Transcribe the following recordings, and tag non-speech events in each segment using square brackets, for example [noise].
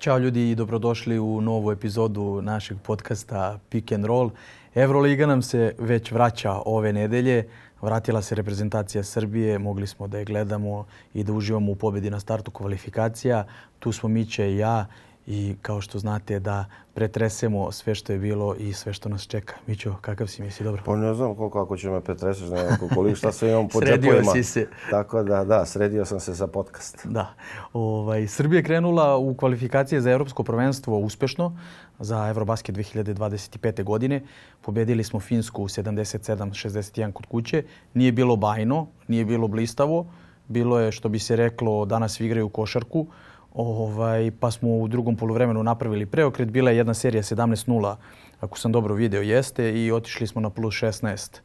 Ćao ljudi i dobrodošli u novu epizodu našeg podcasta Pick and Roll. Evroliga nam se već vraća ove nedelje. Vratila se reprezentacija Srbije, mogli smo da je gledamo i da uživamo u pobedi na startu kvalifikacija. Tu smo Miće i ja i kao što znate da pretresemo sve što je bilo i sve što nas čeka. Mićo, kakav si misli? Dobro? Pa ne znam koliko ako će me pretreseš, ne znam koliko, šta sve imam po sredio džepovima. si se. Tako da, da, sredio sam se za podcast. Da. Ovaj, Srbija je krenula u kvalifikacije za evropsko prvenstvo uspešno za Eurobasket 2025. godine. Pobedili smo Finsku 77-61 kod kuće. Nije bilo bajno, nije bilo blistavo. Bilo je, što bi se reklo, danas igraju košarku. Uh, Ovaj, pa smo u drugom poluvremenu napravili preokret. Bila je jedna serija 17-0, ako sam dobro video, jeste i otišli smo na plus 16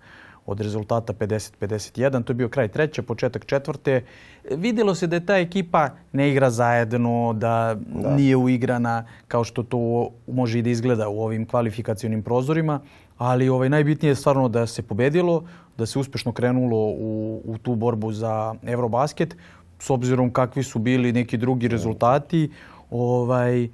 od rezultata 50-51. To je bio kraj treće, početak četvrte. Videlo se da je ta ekipa ne igra zajedno, da, da. nije uigrana kao što to može i da izgleda u ovim kvalifikacionim prozorima, ali ovaj, najbitnije je stvarno da se pobedilo, da se uspešno krenulo u, u tu borbu za Eurobasket s obzirom kakvi su bili neki drugi rezultati, ovaj,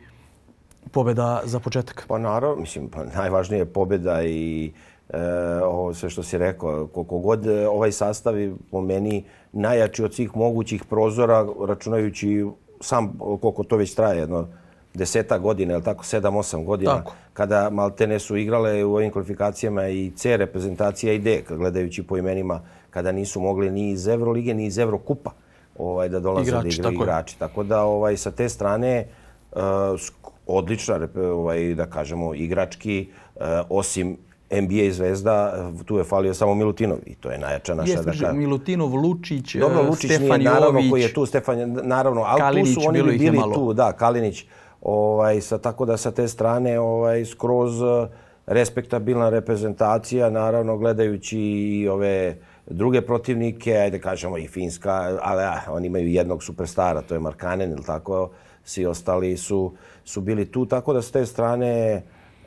pobeda za početak? Pa naravno, mislim, pa najvažnije je pobeda i e, ovo sve što si rekao. Koliko god e, ovaj sastav je po meni najjači od svih mogućih prozora, računajući sam koliko to već traje, jedno deseta godina, ili tako, sedam, osam godina, tako. kada Maltene su igrale u ovim kvalifikacijama i C reprezentacija i D, gledajući po imenima, kada nisu mogli ni iz Evrolige, ni iz Evrokupa. kupa ovaj da dolaze igrači, da igraju tako igrači. Tako da ovaj sa te strane uh, odlična ovaj da kažemo igrački uh, osim NBA zvezda, tu je falio samo Milutinov i to je najjača naša Jeste, da kažem. Milutinov, Lučić, e, Dobro, Lučić Stefan nije, naravno, Jović, koji je tu, Stefan, naravno, ali Kalinić, tu su oni bili malo. tu, da, Kalinić, ovaj, sa, tako da sa te strane ovaj, skroz uh, respektabilna reprezentacija, naravno gledajući i ove druge protivnike, ajde da kažemo i Finska, ali ja, oni imaju jednog superstara, to je Markanen ili tako, svi ostali su, su bili tu, tako da s te strane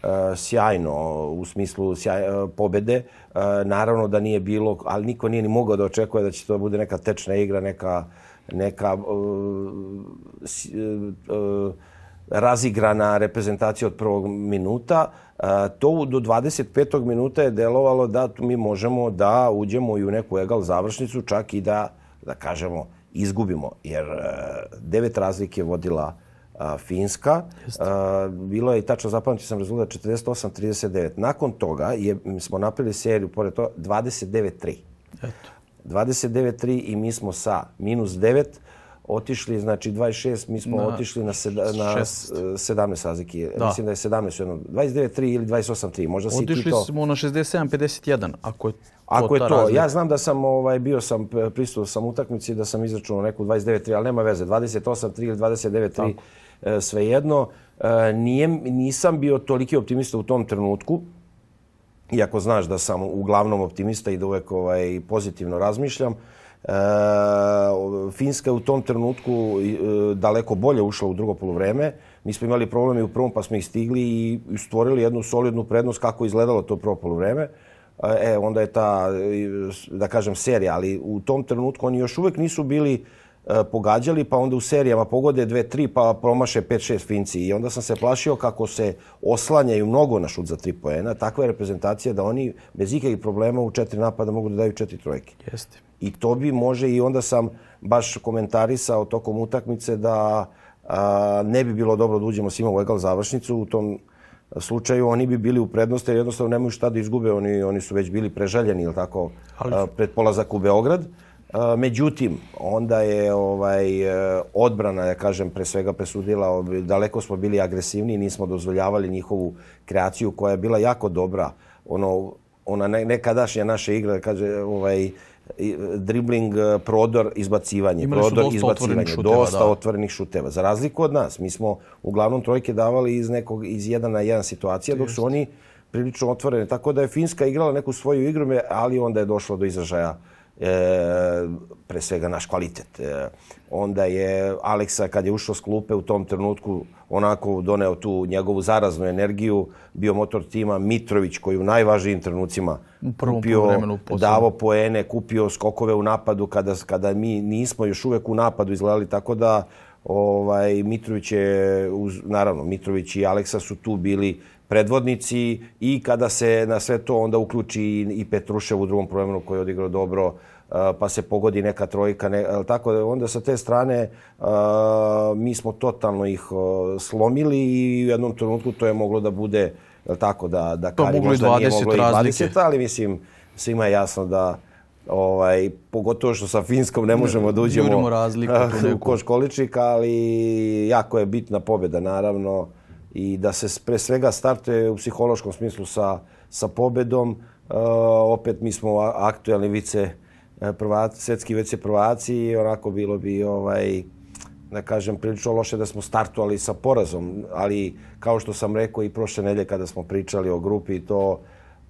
uh, sjajno u smislu sjaj, uh, pobede. Uh, naravno da nije bilo, ali niko nije ni mogao da očekuje da će to bude neka tečna igra, neka, neka uh, uh, razigrana reprezentacija od prvog minuta to do 25. minuta je delovalo da mi možemo da uđemo i u neku egal završnicu, čak i da, da kažemo, izgubimo. Jer e, devet razlike je vodila Finska. A, bilo je i tačno zapamtio sam rezultat 48-39. Nakon toga je, smo napili seriju, pored to, 29-3. 29-3 i mi smo sa minus 9 otišli, znači 26, mi smo na, otišli na, seda, na 17 razlike. Da. Mislim da je 17 jedno, 29-3 ili 28-3, možda si otišli to. Otišli smo na 67-51, ako je Ako je to, razlika. ja znam da sam ovaj bio sam e, prisutan sam utakmici da sam izračunao neku 29-3, ali nema veze, 28-3 ili 29-3 e, svejedno. E, nije, nisam bio toliki optimista u tom trenutku, iako znaš da sam uglavnom optimista i da uvek ovaj, pozitivno razmišljam. E, Finska je u tom trenutku e, daleko bolje ušla u drugo polovreme. Mi smo imali problem u prvom, pa smo ih stigli i stvorili jednu solidnu prednost kako izgledalo to prvo polovreme. E, onda je ta, e, da kažem, serija, ali u tom trenutku oni još uvek nisu bili e, pogađali, pa onda u serijama pogode dve, tri, pa promaše pet, šest Finci. I onda sam se plašio kako se oslanjaju mnogo na šut za tri poena. Takva je reprezentacija da oni bez ikakih problema u četiri napada mogu da daju četiri trojke. Jeste. I to bi može i onda sam baš komentarisao tokom utakmice da a, ne bi bilo dobro da uđemo svima u egal završnicu. U tom slučaju oni bi bili u prednosti jer jednostavno nemaju šta da izgube. Oni, oni su već bili prežaljeni ili tako, a, pred polazak u Beograd. A, međutim, onda je ovaj odbrana, ja kažem, pre svega presudila, daleko smo bili agresivni, nismo dozvoljavali njihovu kreaciju koja je bila jako dobra. Ono, ona nekadašnja naša igra, kaže, ovaj, uh, dribling, e, prodor, izbacivanje, Imali prodor, dosta izbacivanje, otvorenih šuteva, dosta da. otvorenih šuteva. Za razliku od nas, mi smo uglavnom trojke davali iz nekog iz jedan na jedan situacija, dok su oni prilično otvorene. Tako da je Finska igrala neku svoju igru, ali onda je došlo do izražaja uh, e, pre svega naš kvalitet. E, onda je Aleksa kad je ušao s klupe u tom trenutku onako doneo tu njegovu zaraznu energiju, bio motor tima Mitrović koji u najvažnijim trenucima prvom kupio, vremenu, davo poene, kupio skokove u napadu kada, kada mi nismo još uvek u napadu izgledali, tako da ovaj, Mitrović je, uz, naravno, Mitrović i Aleksa su tu bili predvodnici i kada se na sve to onda uključi i Petrušev u drugom problemu koji je odigrao dobro, Eh, pa se pogodi neka trojka, ne, tako da onda sa te strane eh, mi smo totalno ih eh, slomili i u jednom trenutku to je moglo da bude tako da da Kari možda 20 nije moglo i 20, razlike. ali mislim svima je jasno da ovaj, pogotovo što sa Finskom ne možemo da uđemo razliku, [laughs] koš koškoličik, ali jako je bitna pobjeda naravno i da se pre svega startuje u psihološkom smislu sa, sa pobedom. E, opet mi smo aktuelni vice E, prvaci, svetski vece prvaci i onako bilo bi ovaj, da kažem, prilično loše da smo startovali sa porazom, ali kao što sam rekao i prošle nedelje kada smo pričali o grupi, to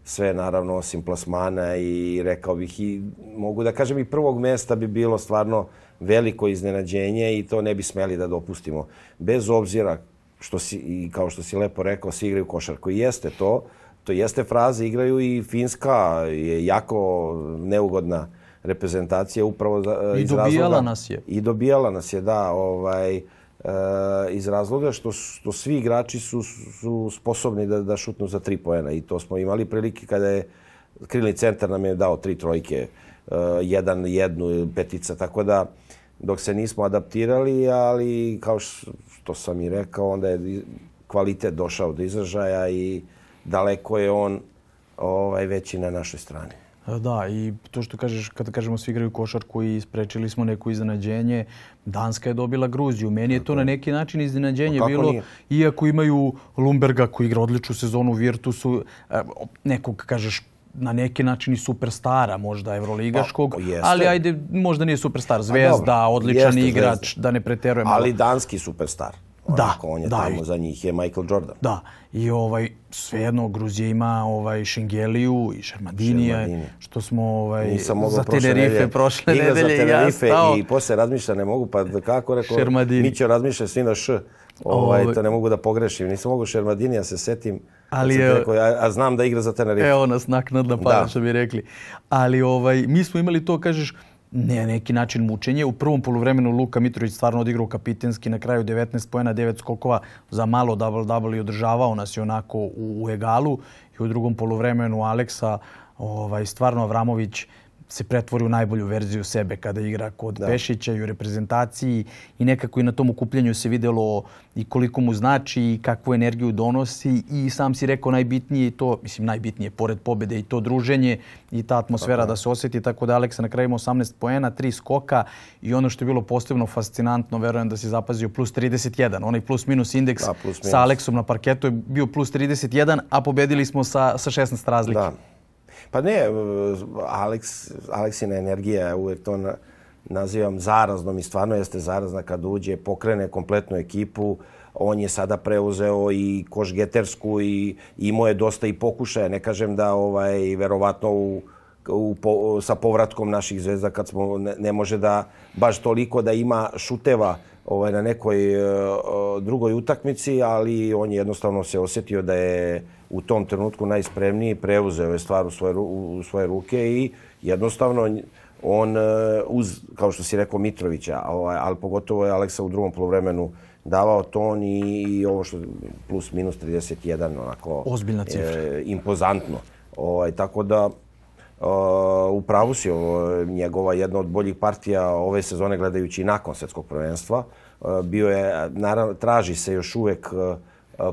sve naravno osim plasmana i rekao bih i mogu da kažem i prvog mesta bi bilo stvarno veliko iznenađenje i to ne bi smeli da dopustimo. Bez obzira što si, i kao što si lepo rekao, svi igraju košarku i jeste to, to jeste fraza, igraju i Finska je jako neugodna reprezentacija upravo za, I iz razloga... I dobijala nas je. I dobijala nas je, da. Ovaj, Uh, iz razloga što, što svi igrači su, su sposobni da, da šutnu za tri poena i to smo imali prilike kada je krilni centar nam je dao tri trojke, uh, jedan, jednu, petica, tako da dok se nismo adaptirali, ali kao što sam i rekao, onda je kvalitet došao do izražaja i daleko je on ovaj, veći na našoj strani. E, da, i to što kažeš, kada kažemo svi igraju košarku i sprečili smo neko iznenađenje, Danska je dobila Gruziju. Meni je to na neki način pa iznenađenje no, bilo, nije? iako imaju Lumberga koji igra odličnu sezonu u Virtusu, e, nekog, kažeš, na neki način i superstara možda evroligaškog, pa, ali ajde, možda nije superstar, zvezda, odličan igrač, zvezda. da ne preterujem. Ali danski superstar. Onako, da, on je da, tamo, i, za njih je Michael Jordan. Da, i ovaj, svejedno Gruzija ima ovaj, Šengeliju i Šermadinija, Šermadini. što smo ovaj, Nisam za Tenerife prošle nedelje, prošle nedelje ja stao. I posle razmišlja ne mogu, pa da kako rekao, Šermadini. Mićo razmišlja svi na š, ovaj, to ne mogu da pogrešim. Nisam mogu Šermadinija se setim, Ali, je, rekao, a, a, znam da igra za Tenerife. Evo nas naknadna da. para, da. što bi rekli. Ali ovaj, mi smo imali to, kažeš, ne, neki način mučenje. U prvom poluvremenu Luka Mitrović stvarno odigrao kapitenski na kraju 19 pojena, 9 skokova za malo double-double i održavao nas je onako u, u egalu. I u drugom poluvremenu Aleksa, ovaj, stvarno Avramović se pretvori u najbolju verziju sebe kada igra kod da. Pešića i u reprezentaciji i nekako i na tom okupljanju se videlo i koliko mu znači i kakvu energiju donosi i sam si rekao najbitnije i to, mislim najbitnije pored pobede i to druženje i ta atmosfera da, da se osjeti tako da Aleksa na kraju ima 18 poena, 3 skoka i ono što je bilo posebno fascinantno, verujem da si zapazio plus 31, onaj plus minus indeks da, plus, minus. sa Aleksom na parketu je bio plus 31, a pobedili smo sa, sa 16 razlike. Da Pa ne, e, Alex, Aleksina energija, ja uvijek to na, nazivam zaraznom i stvarno jeste zarazna kad uđe, pokrene kompletnu ekipu, on je sada preuzeo i košgetersku i imao je dosta i pokušaja. Ne kažem da ovaj, verovatno u, u, po, sa povratkom naših zvezda kad smo, ne, ne može da baš toliko da ima šuteva ovaj, na nekoj uh, drugoj utakmici, ali on je jednostavno se osetio da je u tom trenutku najspremniji, preuzeo je stvar u svoje, u svoje ruke i jednostavno on, uh, uz, kao što si rekao, Mitrovića, ovaj, ali pogotovo je Aleksa u drugom polovremenu davao ton i, i ovo što plus minus 31, onako... Ozbiljna cifra. E, impozantno. Ovaj, tako da, Uh, u pravu si, ovo, njegova jedna od boljih partija ove sezone gledajući nakon svetskog prvenstva. Uh, bio je, naravno, traži se još uvek uh,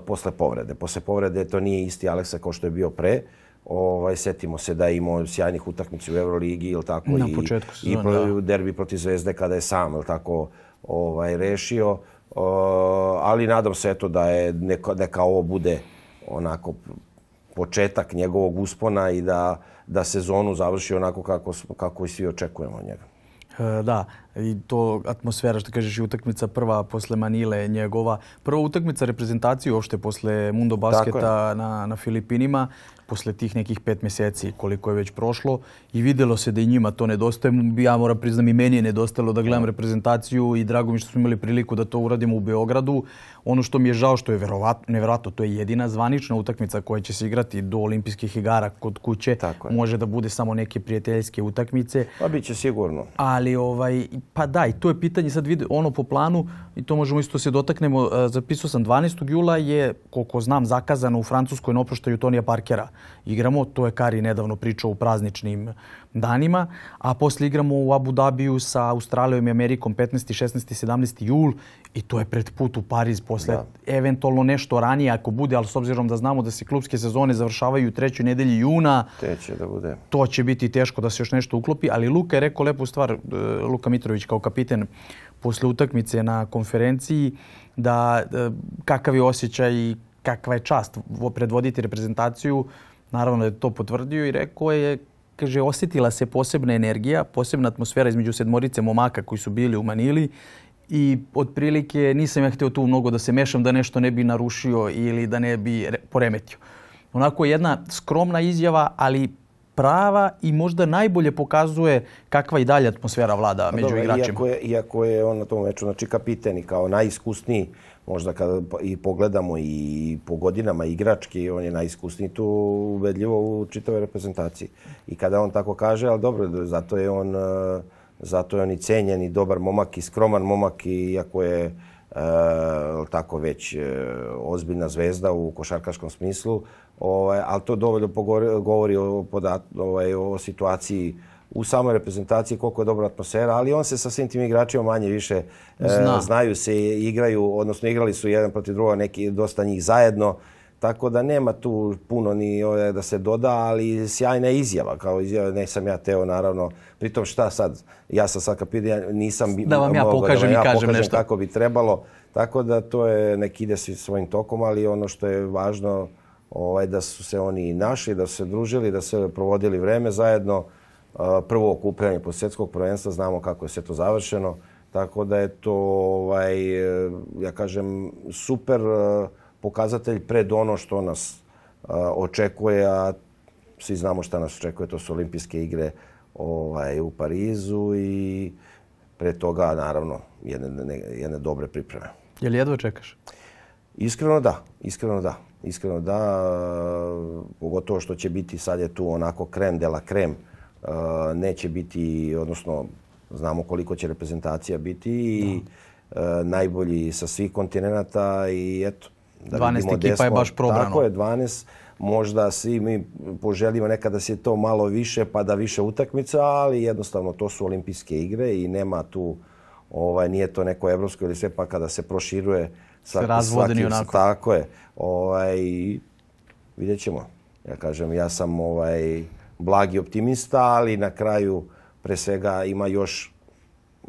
posle povrede. Posle povrede to nije isti Aleksa kao što je bio pre. Ovaj, setimo se da je imao sjajnih utakmica u Euroligi, ili tako, Na i, sezon, i pro, da. derbi protiv Zvezde kada je sam, ili tako, ovaj, rešio. O, ali nadam se eto da je neka, neka ovo bude onako početak njegovog uspona i da da sezonu završi onako kako, kako i svi očekujemo od njega. E, da, i to atmosfera što kažeš i utakmica prva posle Manile njegova. Prva utakmica reprezentacije uopšte posle Mundo Basketa na, na Filipinima, posle tih nekih pet meseci koliko je već prošlo i videlo se da i njima to nedostaje. Ja moram priznam i meni je nedostalo da gledam da. reprezentaciju i drago mi što smo imali priliku da to uradimo u Beogradu. Ono što mi je žao što je verovatno, neverovatno, to je jedina zvanična utakmica koja će se igrati do olimpijskih igara kod kuće. Tako je. Može da bude samo neke prijateljske utakmice. Pa biće sigurno. Ali ovaj pa da, i to je pitanje sad vidi ono po planu i to možemo isto se dotaknemo. E, zapisao sam 12. jula je koliko znam zakazano u Francuskoj na oproštaju Tonija Parkera. Igramo, to je Kari nedavno pričao u prazničnim danima, a posle igramo u Abu Dabiju sa Australijom i Amerikom 15. 16. 17. jul i to je pred put u Pariz posle da. eventualno nešto ranije ako bude, ali s obzirom da znamo da se klubske sezone završavaju u trećoj nedelji juna, Teće da bude. to će biti teško da se još nešto uklopi, ali Luka je rekao lepu stvar, e, Luka Mitrović kao kapiten posle utakmice na konferenciji, da e, kakav je osjećaj i kakva je čast predvoditi reprezentaciju, naravno da je to potvrdio i rekao je kaže, osetila se posebna energija, posebna atmosfera između sedmorice momaka koji su bili u Manili i otprilike nisam ja hteo tu mnogo da se mešam da nešto ne bi narušio ili da ne bi poremetio. Onako jedna skromna izjava, ali prava i možda najbolje pokazuje kakva i dalje atmosfera vlada pa među Dobre, igračima. Iako je, iako je on na tom meču znači, kapiten i kao najiskusniji, možda kada i pogledamo i po godinama igrački, on je najiskusniji tu ubedljivo u čitavoj reprezentaciji. I kada on tako kaže, ali dobro, zato je on... Uh, Zato je on i cenjen i dobar momak i skroman momak i iako je e, tako već e, ozbiljna zvezda u košarkaškom smislu, ovaj, ali to dovoljno govori o, podat, ovaj, o situaciji u samoj reprezentaciji koliko je dobra atmosfera, ali on se sa svim tim igračima manje više e, Zna. e, znaju se i igraju, odnosno igrali su jedan protiv druga neki dosta njih zajedno. Tako da nema tu puno ni ove, da se doda, ali sjajna izjava, kao izjava, ne sam ja teo naravno, pritom šta sad, ja sam sad kapir, ja nisam da vam ja mogao, pokažem da vam ja kažem pokažem nešto. kako bi trebalo, tako da to je, nek ide svojim tokom, ali ono što je važno, ovaj, da su se oni našli, da su se družili, da su se provodili vreme zajedno, prvo okupljanje po svjetskog prvenstva, znamo kako je sve to završeno, tako da je to, ovaj, ja kažem, super, pokazatelj pred ono što nas a, očekuje, a svi znamo šta nas očekuje, to su olimpijske igre ovaj, u Parizu i pre toga, naravno, jedne, ne, jedne dobre pripreme. Je li jedva čekaš? Iskreno da, iskreno da. Iskreno da, pogotovo što će biti, sad je tu onako krem de la krem, neće biti, odnosno znamo koliko će reprezentacija biti i da. najbolji sa svih kontinenta i eto, Da 12 ekipa desmo. je baš probrano. Tako je, 12. Možda svi mi poželimo nekada da se to malo više, pa da više utakmica, ali jednostavno to su olimpijske igre i nema tu, ovaj, nije to neko evropsko ili sve, pa kada se proširuje sa razvodeni onako. Tako je. Ovaj, vidjet ćemo. Ja kažem, ja sam ovaj, blagi optimista, ali na kraju pre svega ima još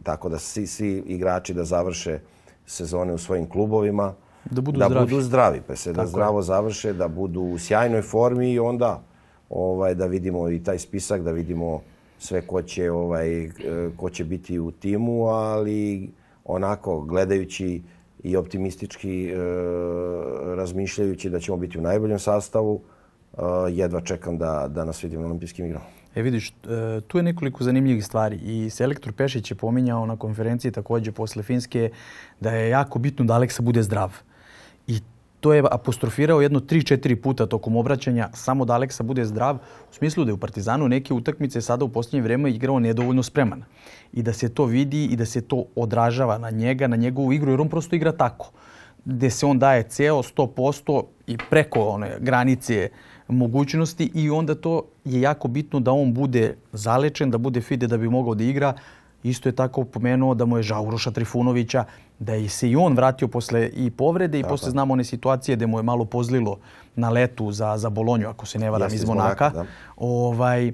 tako da svi, svi igrači da završe sezone u svojim klubovima da budu da zdravi. Budu zdravi pa se da Tako da zdravo je. završe, da budu u sjajnoj formi i onda ovaj, da vidimo i taj spisak, da vidimo sve ko će, ovaj, ko će biti u timu, ali onako gledajući i optimistički e, razmišljajući da ćemo biti u najboljem sastavu, e, jedva čekam da, da nas vidimo na olimpijskim igrama. E vidiš, e, tu je nekoliko zanimljivih stvari i selektor Pešić je pominjao na konferenciji takođe posle Finske da je jako bitno da Aleksa bude zdrav i to je apostrofirao jedno 3-4 puta tokom obraćanja samo da Aleksa bude zdrav, u smislu da je u Partizanu neke utakmice sada u posljednje vreme igrao nedovoljno spreman. I da se to vidi i da se to odražava na njega, na njegovu igru, jer on prosto igra tako. Gde se on daje ceo 100% i preko one granice mogućnosti i onda to je jako bitno da on bude zalečen, da bude fide da bi mogao da igra. Isto je tako pomenuo da mu je žao Uroša Trifunovića da je se i on vratio posle i povrede i Tako. posle znamo one situacije gde mu je malo pozlilo na letu za, za Bolonju, ako se ne varam, iz Monaka. Da. Ovaj,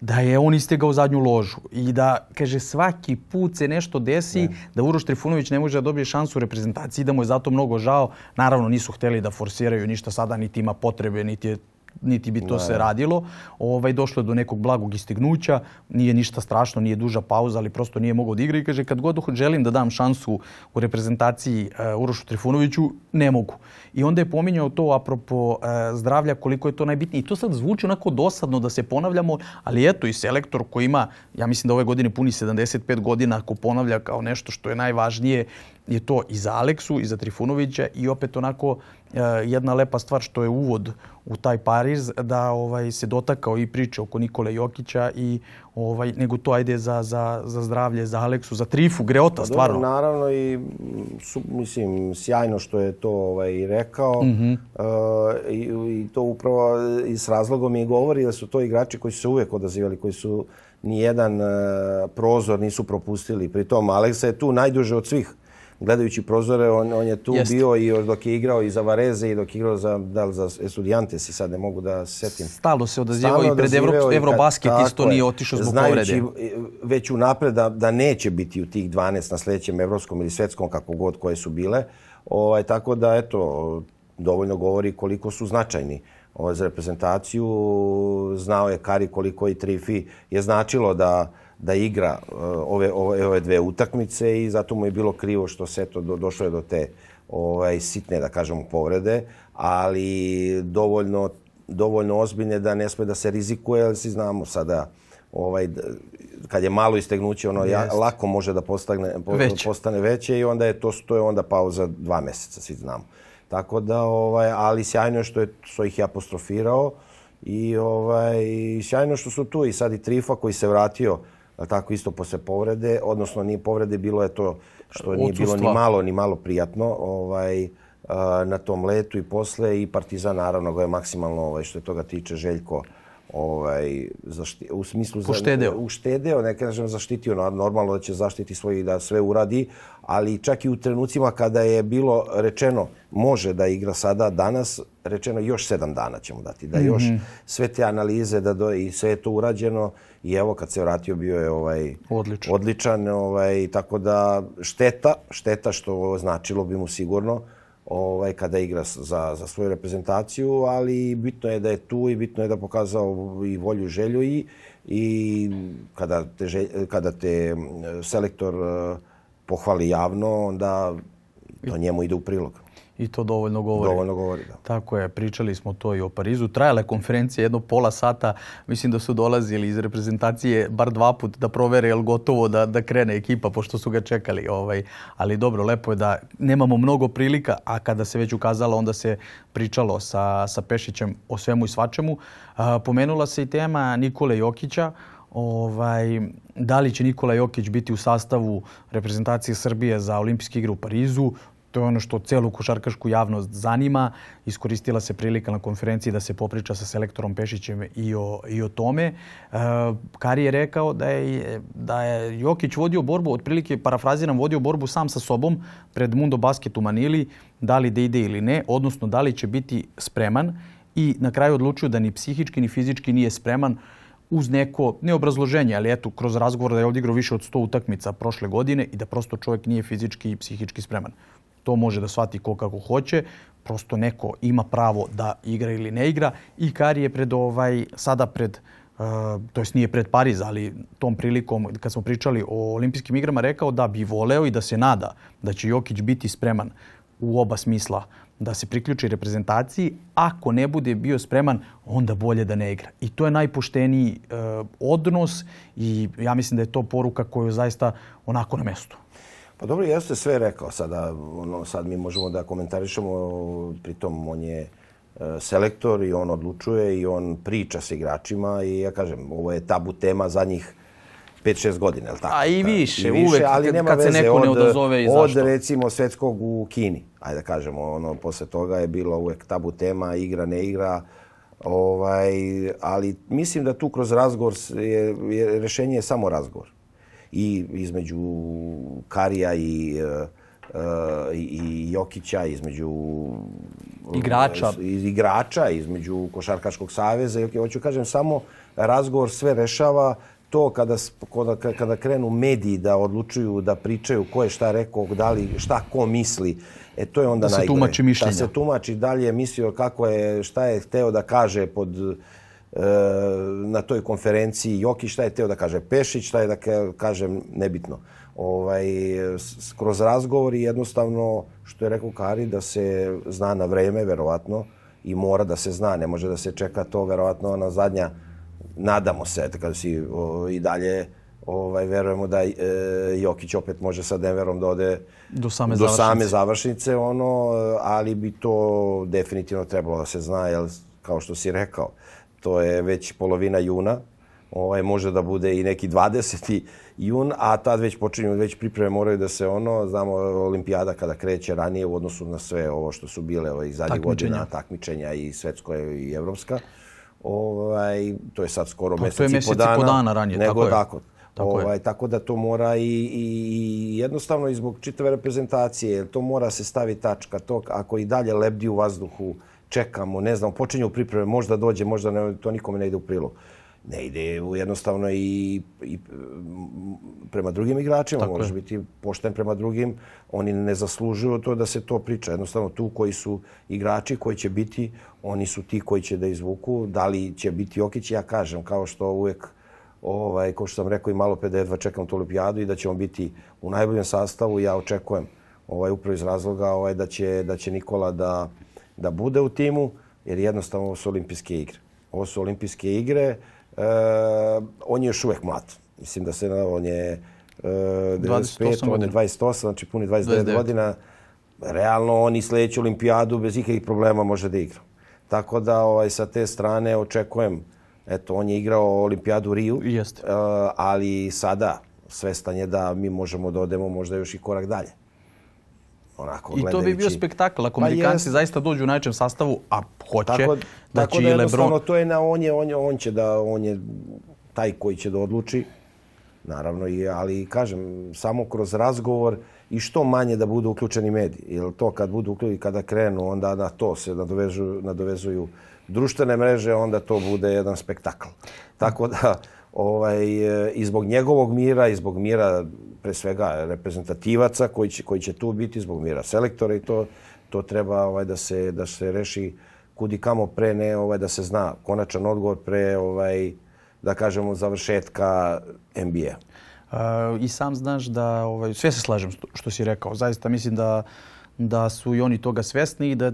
da je on istegao zadnju ložu i da, kaže, svaki put se nešto desi ne. da Uroš Trifunović ne može da dobije šansu u reprezentaciji, da mu je zato mnogo žao. Naravno, nisu hteli da forsiraju ništa sada, niti ima potrebe, niti je niti bi to da. se da. radilo. Ovaj, došlo je do nekog blagog istignuća, nije ništa strašno, nije duža pauza, ali prosto nije mogao da igra i kaže kad god želim da dam šansu u reprezentaciji e, Urošu Trifunoviću, ne mogu. I onda je pominjao to apropo e, zdravlja koliko je to najbitnije. I to sad zvuči onako dosadno da se ponavljamo, ali eto i selektor koji ima, ja mislim da ove godine puni 75 godina, ako ponavlja kao nešto što je najvažnije, je to i za Aleksu i za Trifunovića i opet onako Eh, jedna lepa stvar što je uvod u taj Pariz da ovaj se dotakao i priče oko Nikole Jokića i ovaj nego to ajde za, za, za zdravlje za Aleksu za Trifu Greota pa, stvarno. Dobro, naravno i su, mislim sjajno što je to ovaj rekao. Mm -hmm. e, i, i to upravo i s razlogom je govori da su to igrači koji su se uvek odazivali, koji su ni jedan e, prozor nisu propustili. Pritom Aleksa je tu najduže od svih gledajući prozore, on, on je tu Jeste. bio i dok je igrao i za Vareze i dok je igrao za, da li za Estudiantes i sad ne mogu da setim. Stalo se odazivao Stalo i pred Evrop, Eurobasket isto nije otišao zbog povrede. Znajući već unapred da, da neće biti u tih 12 na sledećem evropskom ili svetskom kako god koje su bile, ovaj, tako da eto, dovoljno govori koliko su značajni ovaj, za reprezentaciju. Znao je Kari koliko i Trifi je značilo da da igra e, ove, ove, ove dve utakmice i zato mu je bilo krivo što se eto, do, došlo je do te ovaj, sitne, da kažemo, povrede, ali dovoljno, dovoljno ozbiljne da ne sme da se rizikuje, ali si znamo sada ovaj, kad je malo istegnuće, ono ja, lako može da postane, po, veće. postane veće i onda je to, to je onda pauza dva meseca, svi znamo. Tako da, ovaj, ali sjajno je što, je, što ih je apostrofirao i ovaj, sjajno što su tu i sad i Trifa koji se vratio uh, tako isto posle povrede, odnosno nije povrede, bilo je to što nije Ucustva. bilo ni malo, ni malo prijatno ovaj, e, na tom letu i posle i Partizan naravno ga je maksimalno, ovaj, što je toga tiče, Željko ovaj, zašti, u smislu... Uštedeo. Za, uštedeo, ne kažem zaštitio, normalno da će zaštiti svoj i da sve uradi, ali čak i u trenucima kada je bilo rečeno može da igra sada, danas, rečeno još sedam dana ćemo dati, da još mm -hmm. sve te analize da do, i sve je to urađeno i evo kad se vratio bio je ovaj, odličan, odličan ovaj, tako da šteta, šteta što značilo bi mu sigurno, ovaj, kada igra za, za svoju reprezentaciju, ali bitno je da je tu i bitno je da pokazao i volju, želju i, i kada, te želj, kada te eh, selektor eh, pohvali javno, onda to njemu ide u prilog i to dovoljno govori. Dovoljno govori, da. Tako je, pričali smo to i o Parizu. Trajala je konferencija jedno pola sata, mislim da su dolazili iz reprezentacije bar dva put da provere je li gotovo da, da krene ekipa, pošto su ga čekali. Ovaj. Ali dobro, lepo je da nemamo mnogo prilika, a kada se već ukazala, onda se pričalo sa, sa Pešićem o svemu i svačemu. A, pomenula se i tema Nikole Jokića, ovaj, da li će Nikola Jokić biti u sastavu reprezentacije Srbije za olimpijske igre u Parizu, To je ono što celu košarkašku javnost zanima. Iskoristila se prilika na konferenciji da se popriča sa selektorom Pešićem i o, i o tome. E, Kari je rekao da je, da je Jokić vodio borbu, otprilike parafraziram, vodio borbu sam sa sobom pred Mundo Basket u Manili, da li da ide ili ne, odnosno da li će biti spreman i na kraju odlučio da ni psihički ni fizički nije spreman uz neko, neobrazloženje, ali eto, kroz razgovor da je odigrao više od 100 utakmica prošle godine i da prosto čovek nije fizički i psihički spreman. To može da shvati ko kako hoće, prosto neko ima pravo da igra ili ne igra i Kari je pred ovaj, sada pred Uh, to jest nije pred Pariz, ali tom prilikom kad smo pričali o olimpijskim igrama rekao da bi voleo i da se nada da će Jokić biti spreman u oba smisla da se priključi reprezentaciji. Ako ne bude bio spreman, onda bolje da ne igra. I to je najpošteniji e, odnos i ja mislim da je to poruka koju zaista onako na mestu. Pa dobro, jeste sve rekao sada. Ono, sad mi možemo da komentarišemo, pritom on je e, selektor i on odlučuje i on priča s igračima i ja kažem, ovo je tabu tema za njih 5-6 godina, je tako? A i više, I više uvek, ali nema kad veze, se neko ne odazove i zašto. Od, recimo, svetskog u Kini, ajde da kažemo, ono, posle toga je bilo uvek tabu tema, igra, ne igra, ovaj, ali mislim da tu kroz razgovor je, je rešenje je samo razgovor i između Karija i uh, i Jokića, između e, igrača, iz, igrača između Košarkaškog saveza. Jokić, hoću kažem, samo razgovor sve rešava to kada, kada, kada krenu mediji da odlučuju, da pričaju ko je šta rekao, da li, šta ko misli. E to je onda najgore. Da se tumači da mišljenja. Da se tumači da li je mislio kako je, šta je hteo da kaže pod na toj konferenciji Joki šta je teo da kaže Pešić, šta je da kažem, nebitno. Ovaj, kroz razgovor i jednostavno, što je rekao Kari, da se zna na vreme, verovatno, i mora da se zna, ne može da se čeka to, verovatno, na zadnja, nadamo se, kada si o, i dalje ovaj, verujemo da e, Jokić opet može sa Denverom da ode do same, do same završnice, ono, ali bi to definitivno trebalo da se zna, jer, kao što si rekao, to je već polovina juna, ovaj, može da bude i neki 20. jun, a tad već počinju, već pripreme moraju da se ono, znamo, olimpijada kada kreće ranije u odnosu na sve ovo što su bile ovaj, zadnjih godina takmičenja i svetsko i evropska. Ovaj, to je sad skoro mesec, i po dana. po dana ranije, nego, tako je. Tako, Tako, ovaj, tako da to mora i, i jednostavno i zbog čitave reprezentacije, to mora se staviti tačka. To ako i dalje lebdi u vazduhu, uh, čekamo, ne znam, počinju pripreme, možda dođe, možda ne, to nikome ne ide u prilog. Ne ide jednostavno i, i e, prema drugim igračima, Tako možeš je. biti pošten prema drugim. Oni ne zaslužuju to da se to priča. Jednostavno tu koji su igrači koji će biti, oni su ti koji će da izvuku. Da li će biti Jokić, ja kažem, kao što uvek ovaj, kao što sam rekao i malo pre da jedva čekam tu olimpijadu i da ćemo biti u najboljem sastavu, ja očekujem ovaj, upravo iz razloga ovaj, da, će, da će Nikola da da bude u timu, jer jednostavno ovo su olimpijske igre. Ovo su olimpijske igre, uh, on je još uvek mlad. Mislim da se, on je uh, e, 95, on je 28, znači puni 29, 29. godina. Realno on i sledeću olimpijadu bez ikakih problema može da igra. Tako da ovaj, sa te strane očekujem, eto on je igrao olimpijadu u Riju, Jeste. Uh, ali sada svestan je da mi možemo da odemo možda još i korak dalje. Onako, I to bi bio spektakl. Ako pa Amerikanci jest. zaista dođu u najčem sastavu, a hoće tako, da tako će da Lebron... to je na on je, on je, on će da, on je taj koji će da odluči. Naravno, i, ali kažem, samo kroz razgovor i što manje da budu uključeni mediji. Jer to kad budu uključeni, kada krenu, onda na to se nadovežuju, nadovezuju društvene mreže, onda to bude jedan spektakl. Tako da ovaj, e, i zbog njegovog mira i zbog mira pre svega reprezentativaca koji će, koji će tu biti, zbog mira selektora i to, to treba ovaj, da, se, da se reši kudi kamo pre ne ovaj, da se zna konačan odgovor pre ovaj, da kažemo završetka NBA. E, I sam znaš da ovaj, sve se slažem što si rekao. Zaista mislim da, da su i oni toga svesni i da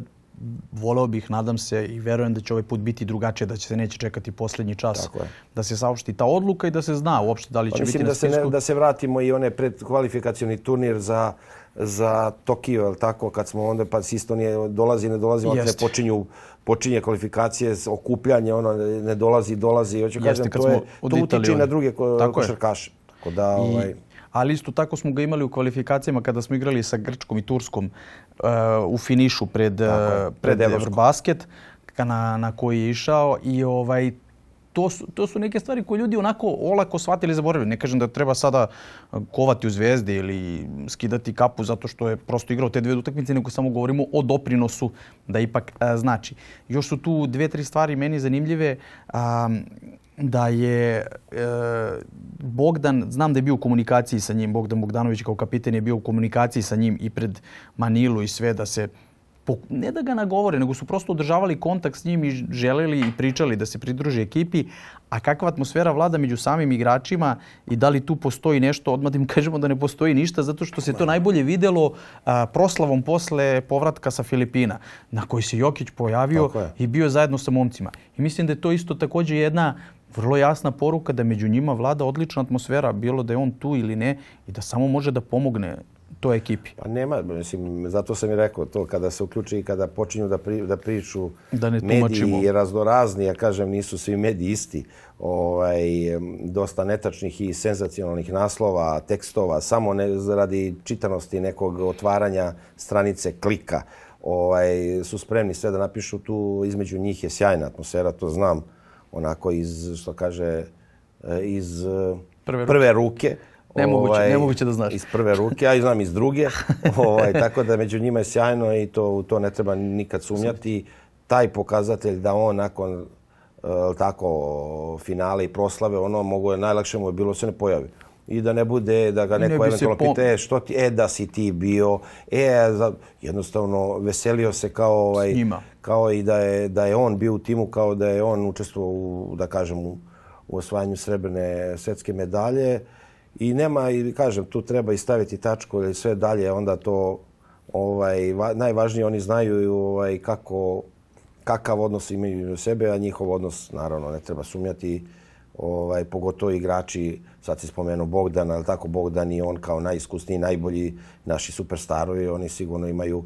voleo bih, nadam se i verujem da će ovaj put biti drugačije, da će se neće čekati poslednji čas da se saopšti ta odluka i da se zna uopšte da li će pa, biti da na spisku. Se ne, da se vratimo i one pred kvalifikacioni turnir za za Tokio, el tako? Kad smo onda, pa isto nije, dolazi, ne dolazi, ali se počinju, počinje kvalifikacije, okupljanje, ono, ne dolazi, dolazi. Hoću kažem, to, je, to utiče na druge košarkaše. Tako da, I, ovaj ali isto tako smo ga imali u kvalifikacijama kada smo igrali sa Grčkom i Turskom uh, u finišu pred, tako, eh, pred, pred Eurobasket na, na koji je išao i ovaj, to su, to su neke stvari koje ljudi onako olako shvatili i zaboravili. Ne kažem da treba sada eh, kovati u zvezde ili skidati kapu zato što je prosto igrao te dve utakmice, nego samo govorimo o doprinosu da ipak a, znači. Još su tu dve, tri stvari meni zanimljive. A, da je e, Bogdan, znam da je bio u komunikaciji sa njim, Bogdan Bogdanović kao kapiten je bio u komunikaciji sa njim i pred Manilu i sve da se ne da ga nagovore, nego su prosto održavali kontakt s njim i želeli i pričali da se pridruži ekipi. A kakva atmosfera vlada među samim igračima i da li tu postoji nešto, odmah da im [laughs] kažemo da ne postoji ništa, zato što se to najbolje videlo a, proslavom posle povratka sa Filipina, na koji se Jokić pojavio i bio zajedno sa momcima. I mislim da je to isto takođe jedna vrlo jasna poruka da među njima vlada odlična atmosfera, bilo da je on tu ili ne, i da samo može da pomogne toj ekipi. Pa nema, mislim, zato sam i rekao to, kada se uključi i kada počinju da, pri, da priču da ne mediji i raznorazni, ja kažem, nisu svi mediji isti, ovaj, dosta netačnih i senzacionalnih naslova, tekstova, samo ne, radi čitanosti nekog otvaranja stranice klika, ovaj, su spremni sve da napišu tu, između njih je sjajna atmosfera, to znam, onako iz, što kaže, eh, iz eh, prve ruke. Prve ruke Nemoguće, ovaj, nemoguće da znaš. Iz prve ruke, ja i znam iz druge. [laughs] ovaj, tako da među njima je sjajno i to, to ne treba nikad sumnjati. Taj pokazatelj da on nakon eh, tako finale i proslave, ono mogu je najlakše mu je bilo da se ne pojavi i da ne bude da ga neko ne eventualno pom... pita, e, što ti, e, da si ti bio, e, za, jednostavno veselio se kao, ovaj, kao i da je, da je on bio u timu, kao da je on učestvovao, u, da kažem, u, u osvajanju srebrne svetske medalje i nema, i kažem, tu treba i staviti tačku ili sve dalje, onda to ovaj, va, najvažnije oni znaju ovaj, kako, kakav odnos imaju sebe, a njihov odnos, naravno, ne treba sumnjati, ovaj, pogotovo igrači, sad si spomenuo Bogdana, ali tako Bogdan i on kao najiskusniji, najbolji naši superstarovi, oni sigurno imaju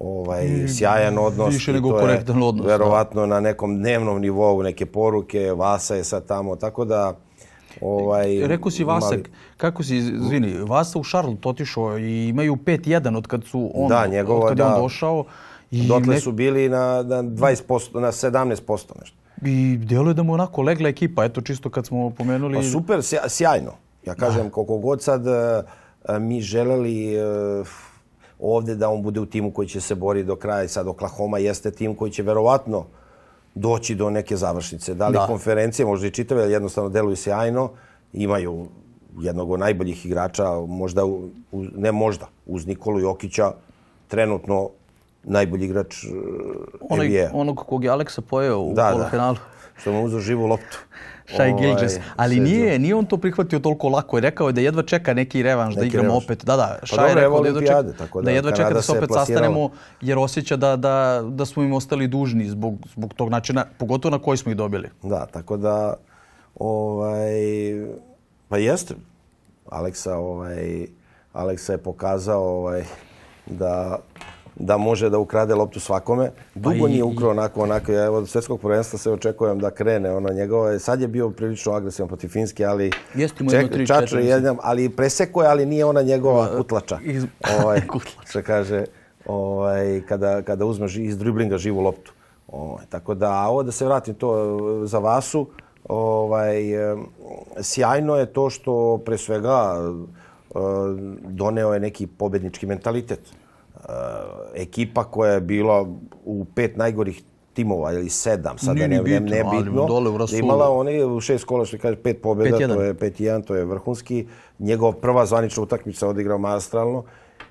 ovaj, mm, sjajan odnos. Više nego korektan odnos. Da. Verovatno da. na nekom dnevnom nivou neke poruke, Vasa je sad tamo, tako da... Ovaj, e, Rekao si Vasak, mali... kako si, izvini, Vasa u Charlotte otišao i imaju 5-1 od kad su on, da, njegovo, od kad da, je on da. došao. I Dotle ne... su bili na, na 20%, na 17% nešto. I djeluje da mu onako legla ekipa, eto čisto kad smo pomenuli... Pa super, sjajno. Ja da. kažem, koliko god sad e, e, mi želeli e, ovde da on bude u timu koji će se boriti do kraja. Sad Oklahoma jeste tim koji će verovatno doći do neke završnice. Da li da. konferencije, možda i čitave, ali jednostavno deluju sjajno. Imaju jednog od najboljih igrača, možda, ne možda, uz Nikolu Jokića, trenutno najbolji igrač e, Onaj, NBA. Onog kog je Aleksa pojeo u da, da. polufinalu. Da, što mu uzeo živu loptu. Shai ovaj, Gilgis. Ali nije, nije on to prihvatio toliko lako. Rekao je da jedva čeka neki revanš, da neki da igramo revanš. opet. Da, da, Shai pa je rekao da jedva, čeka, da, da jedva čeka da se opet plasirala. sastanemo, jer osjeća da, da, da smo im ostali dužni zbog, zbog tog načina, pogotovo na koji smo ih dobili. Da, tako da, ovaj, pa jeste. Aleksa, ovaj, Aleksa je pokazao ovaj, da da može da ukrade loptu svakome. Dugo pa i, nije ukrao onako, onako. Ja evo od svetskog prvenstva se očekujem da krene. Ono, njegova, sad je bio prilično agresivan protiv Finske, ali Jeste mu jedno, tri, čaču, jedan, ali preseko je, ali nije ona njegova uh, kutlača. Iz... [laughs] Ovaj, kutlača. Se kaže, ovaj, kada, kada uzmeš iz driblinga živu loptu. Ovaj, tako da, a ovo da se vratim to eh, za Vasu, ovaj, eh, sjajno je to što pre svega eh, doneo je neki pobednički mentalitet Eh, ekipa koja je bila u pet najgorih timova ili sedam, sada Nije ne, bitno, ne, bitno. Dole u da imala oni šest kola, što kaže pet pobjeda, pet to je 5-1, to je vrhunski. Njegova prva zvanična utakmica odigrao maestralno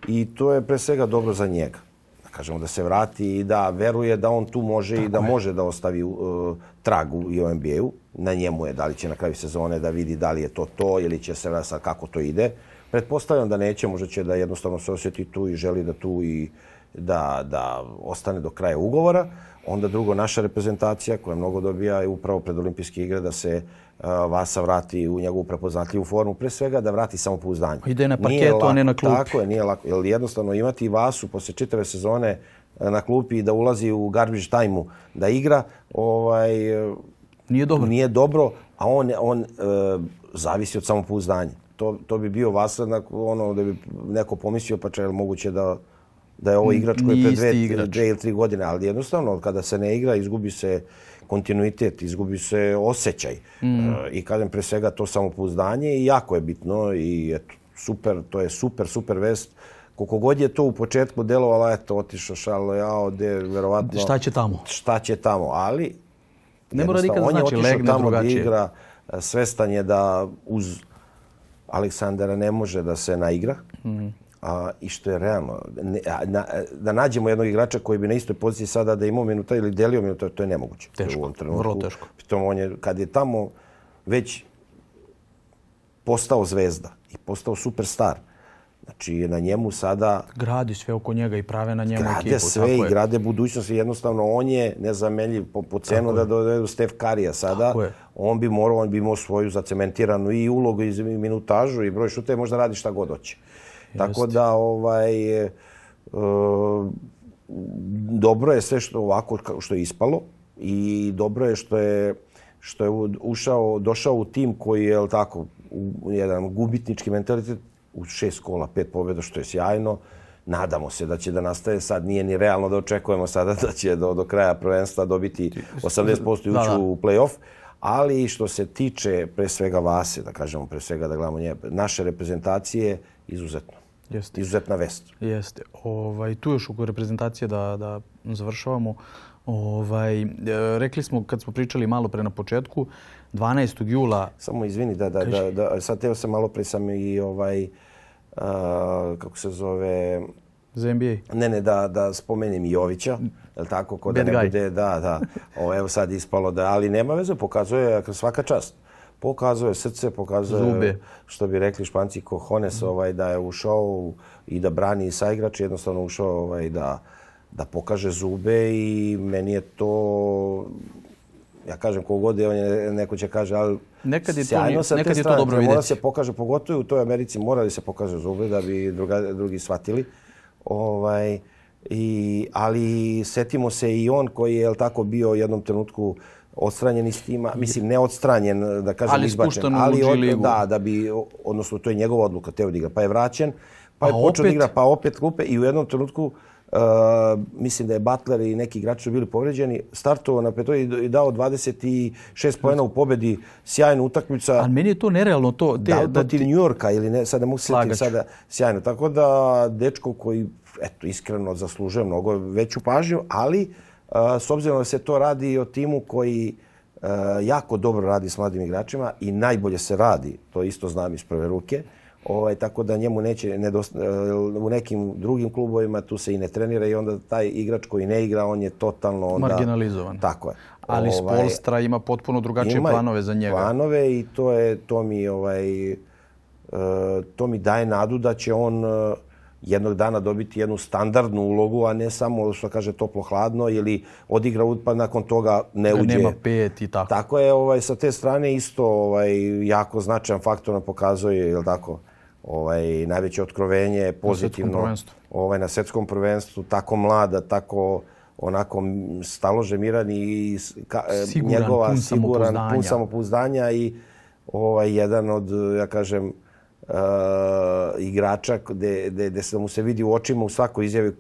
i to je pre svega dobro za njega. Da kažemo da se vrati i da veruje da on tu može Tako i da je. može da ostavi uh, eh, tragu i u NBA-u. Na njemu je da li će na kraju sezone da vidi da li je to to ili će se vrati sad kako to ide. Uh, Pretpostavljam da neće, možda će da jednostavno se osjeti tu i želi da tu i da, da ostane do kraja ugovora. Onda drugo, naša reprezentacija koja mnogo dobija je upravo pred olimpijske igre da se uh, Vasa vrati u njegovu prepoznatljivu formu. Pre svega da vrati samopouzdanje. Pa ide na parketu, a ne na klupi. Tako je, nije lako. Jer jednostavno imati Vasu posle čitave sezone na klupi da ulazi u garbage time-u da igra, ovaj, nije dobro. Nije dobro, a on, on e, zavisi od samopouzdanja to, to bi bio Vasad, ono, da bi neko pomislio, pa čel moguće da, da je ovo igrač koji je pre dve, dve ili tri godine, ali jednostavno kada se ne igra izgubi se kontinuitet, izgubi se osjećaj mm. e, i kažem pre svega to samopouzdanje i jako je bitno i eto, super, to je super, super vest. Koliko god je to u početku delovalo, eto, otišao Šarlo Jao, gde verovatno... Šta će tamo? Šta će tamo, ali... Ne mora nikada znači, legne drugačije. On je da znači otišao tamo gde igra, e, svestan je da uz Aleksandara ne može da se naigra. Mm A, I što je realno. Ne, a, na, da nađemo jednog igrača koji bi na istoj poziciji sada da imao minuta ili delio minuta, to je nemoguće. Teško, u ovom trenutku. vrlo teško. Pritom on je, kad je tamo već postao zvezda i postao superstar, mm Znači, na njemu sada... Gradi sve oko njega i prave na njemu grade ekipu. Grade sve tako i je. grade budućnost. Jednostavno, on je nezamenljiv po, po cenu tako da dovedu Stef Karija sada. On bi morao, on bi imao svoju zacementiranu i ulogu, i minutažu, i broj šute, možda radi šta god hoće. Tako da, ovaj... E, e, dobro je sve što ovako što je ispalo i dobro je što je što je ušao, došao u tim koji je, tako, u jedan gubitnički mentalitet u šest kola, pet pobjeda, što je sjajno. Nadamo se da će da nastaje sad. Nije ni realno da očekujemo sada da će do, do kraja prvenstva dobiti 80% i ući da, da. u play-off. Ali što se tiče pre svega Vase, da kažemo pre svega da gledamo nje, naše reprezentacije izuzetno. Jeste. Izuzetna vest. Jeste. Ovaj, tu još oko reprezentacije da, da završavamo. Ovaj, e, rekli smo kad smo pričali malo pre na početku, 12. jula... Samo izvini, da, da, da, da, sad teo sam malo pre sam i ovaj, uh, kako se zove... Za NBA? Ne, ne, da, da spomenem Jovića, je li tako? Ko da ne bude, da, da. O, evo sad ispalo da, ali nema veze, pokazuje svaka čast. Pokazuje srce, pokazuje, Zube. što bi rekli španci, kohones, mhm. ovaj, da je ušao i da brani sa igrač, jednostavno ušao ovaj, da, da pokaže zube i meni je to ja kažem kogod je, on je, neko će kaže, ali nekad je sjajno to, sa nekad te je to dobro vidjeti. Mora se pokaže, pogotovo u toj Americi mora da se pokaže zube da bi druga, drugi shvatili. Ovaj, i, ali setimo se i on koji je, je tako, bio u jednom trenutku odstranjen iz tima, mislim ne odstranjen, da kažem ali izbačen, ali od, ligu. da, da bi, odnosno to je njegova odluka, teo da igra, pa je vraćen, pa, pa je počeo da igra, pa opet klupe i u jednom trenutku uh, Uh, mislim da je Butler i neki igrači bili povređeni, startovao na petoj i dao 26 poena u pobedi, sjajna utakmica. Ali meni je to nerealno to. Te, da, da ti... New Yorka ili ne, sad ne mogu sjetiti sada sjajno. Tako da dečko koji, eto, iskreno zaslužuje mnogo veću pažnju, ali uh, s obzirom da se to radi o timu koji uh, jako dobro radi s mladim igračima i najbolje se radi, to isto znam iz prve ruke, uh, Ovaj, tako da njemu neće, nedost... E, u nekim drugim klubovima tu se i ne trenira i onda taj igrač koji ne igra, on je totalno onda... Marginalizovan. Tako je. Ali ovaj, Spolstra ima potpuno drugačije ima planove za njega. planove i to je, to mi ovaj, e, to mi daje nadu da će on e, jednog dana dobiti jednu standardnu ulogu, a ne samo, što kaže, toplo-hladno ili odigra pa nakon toga ne da uđe. Nema pet i tako. Tako je, ovaj, sa te strane isto ovaj, jako značajan faktor nam pokazuje, je li tako? ovaj, najveće otkrovenje pozitivno ovaj, na svetskom prvenstvu, tako mlada, tako onako staložemiran i ka, e, siguran, njegova pun siguran, samopouzdanja. pun samopouzdanja i ovaj, jedan od, ja kažem, uh, igrača gde, gde, gde se mu se vidi u očima u svakoj izjavi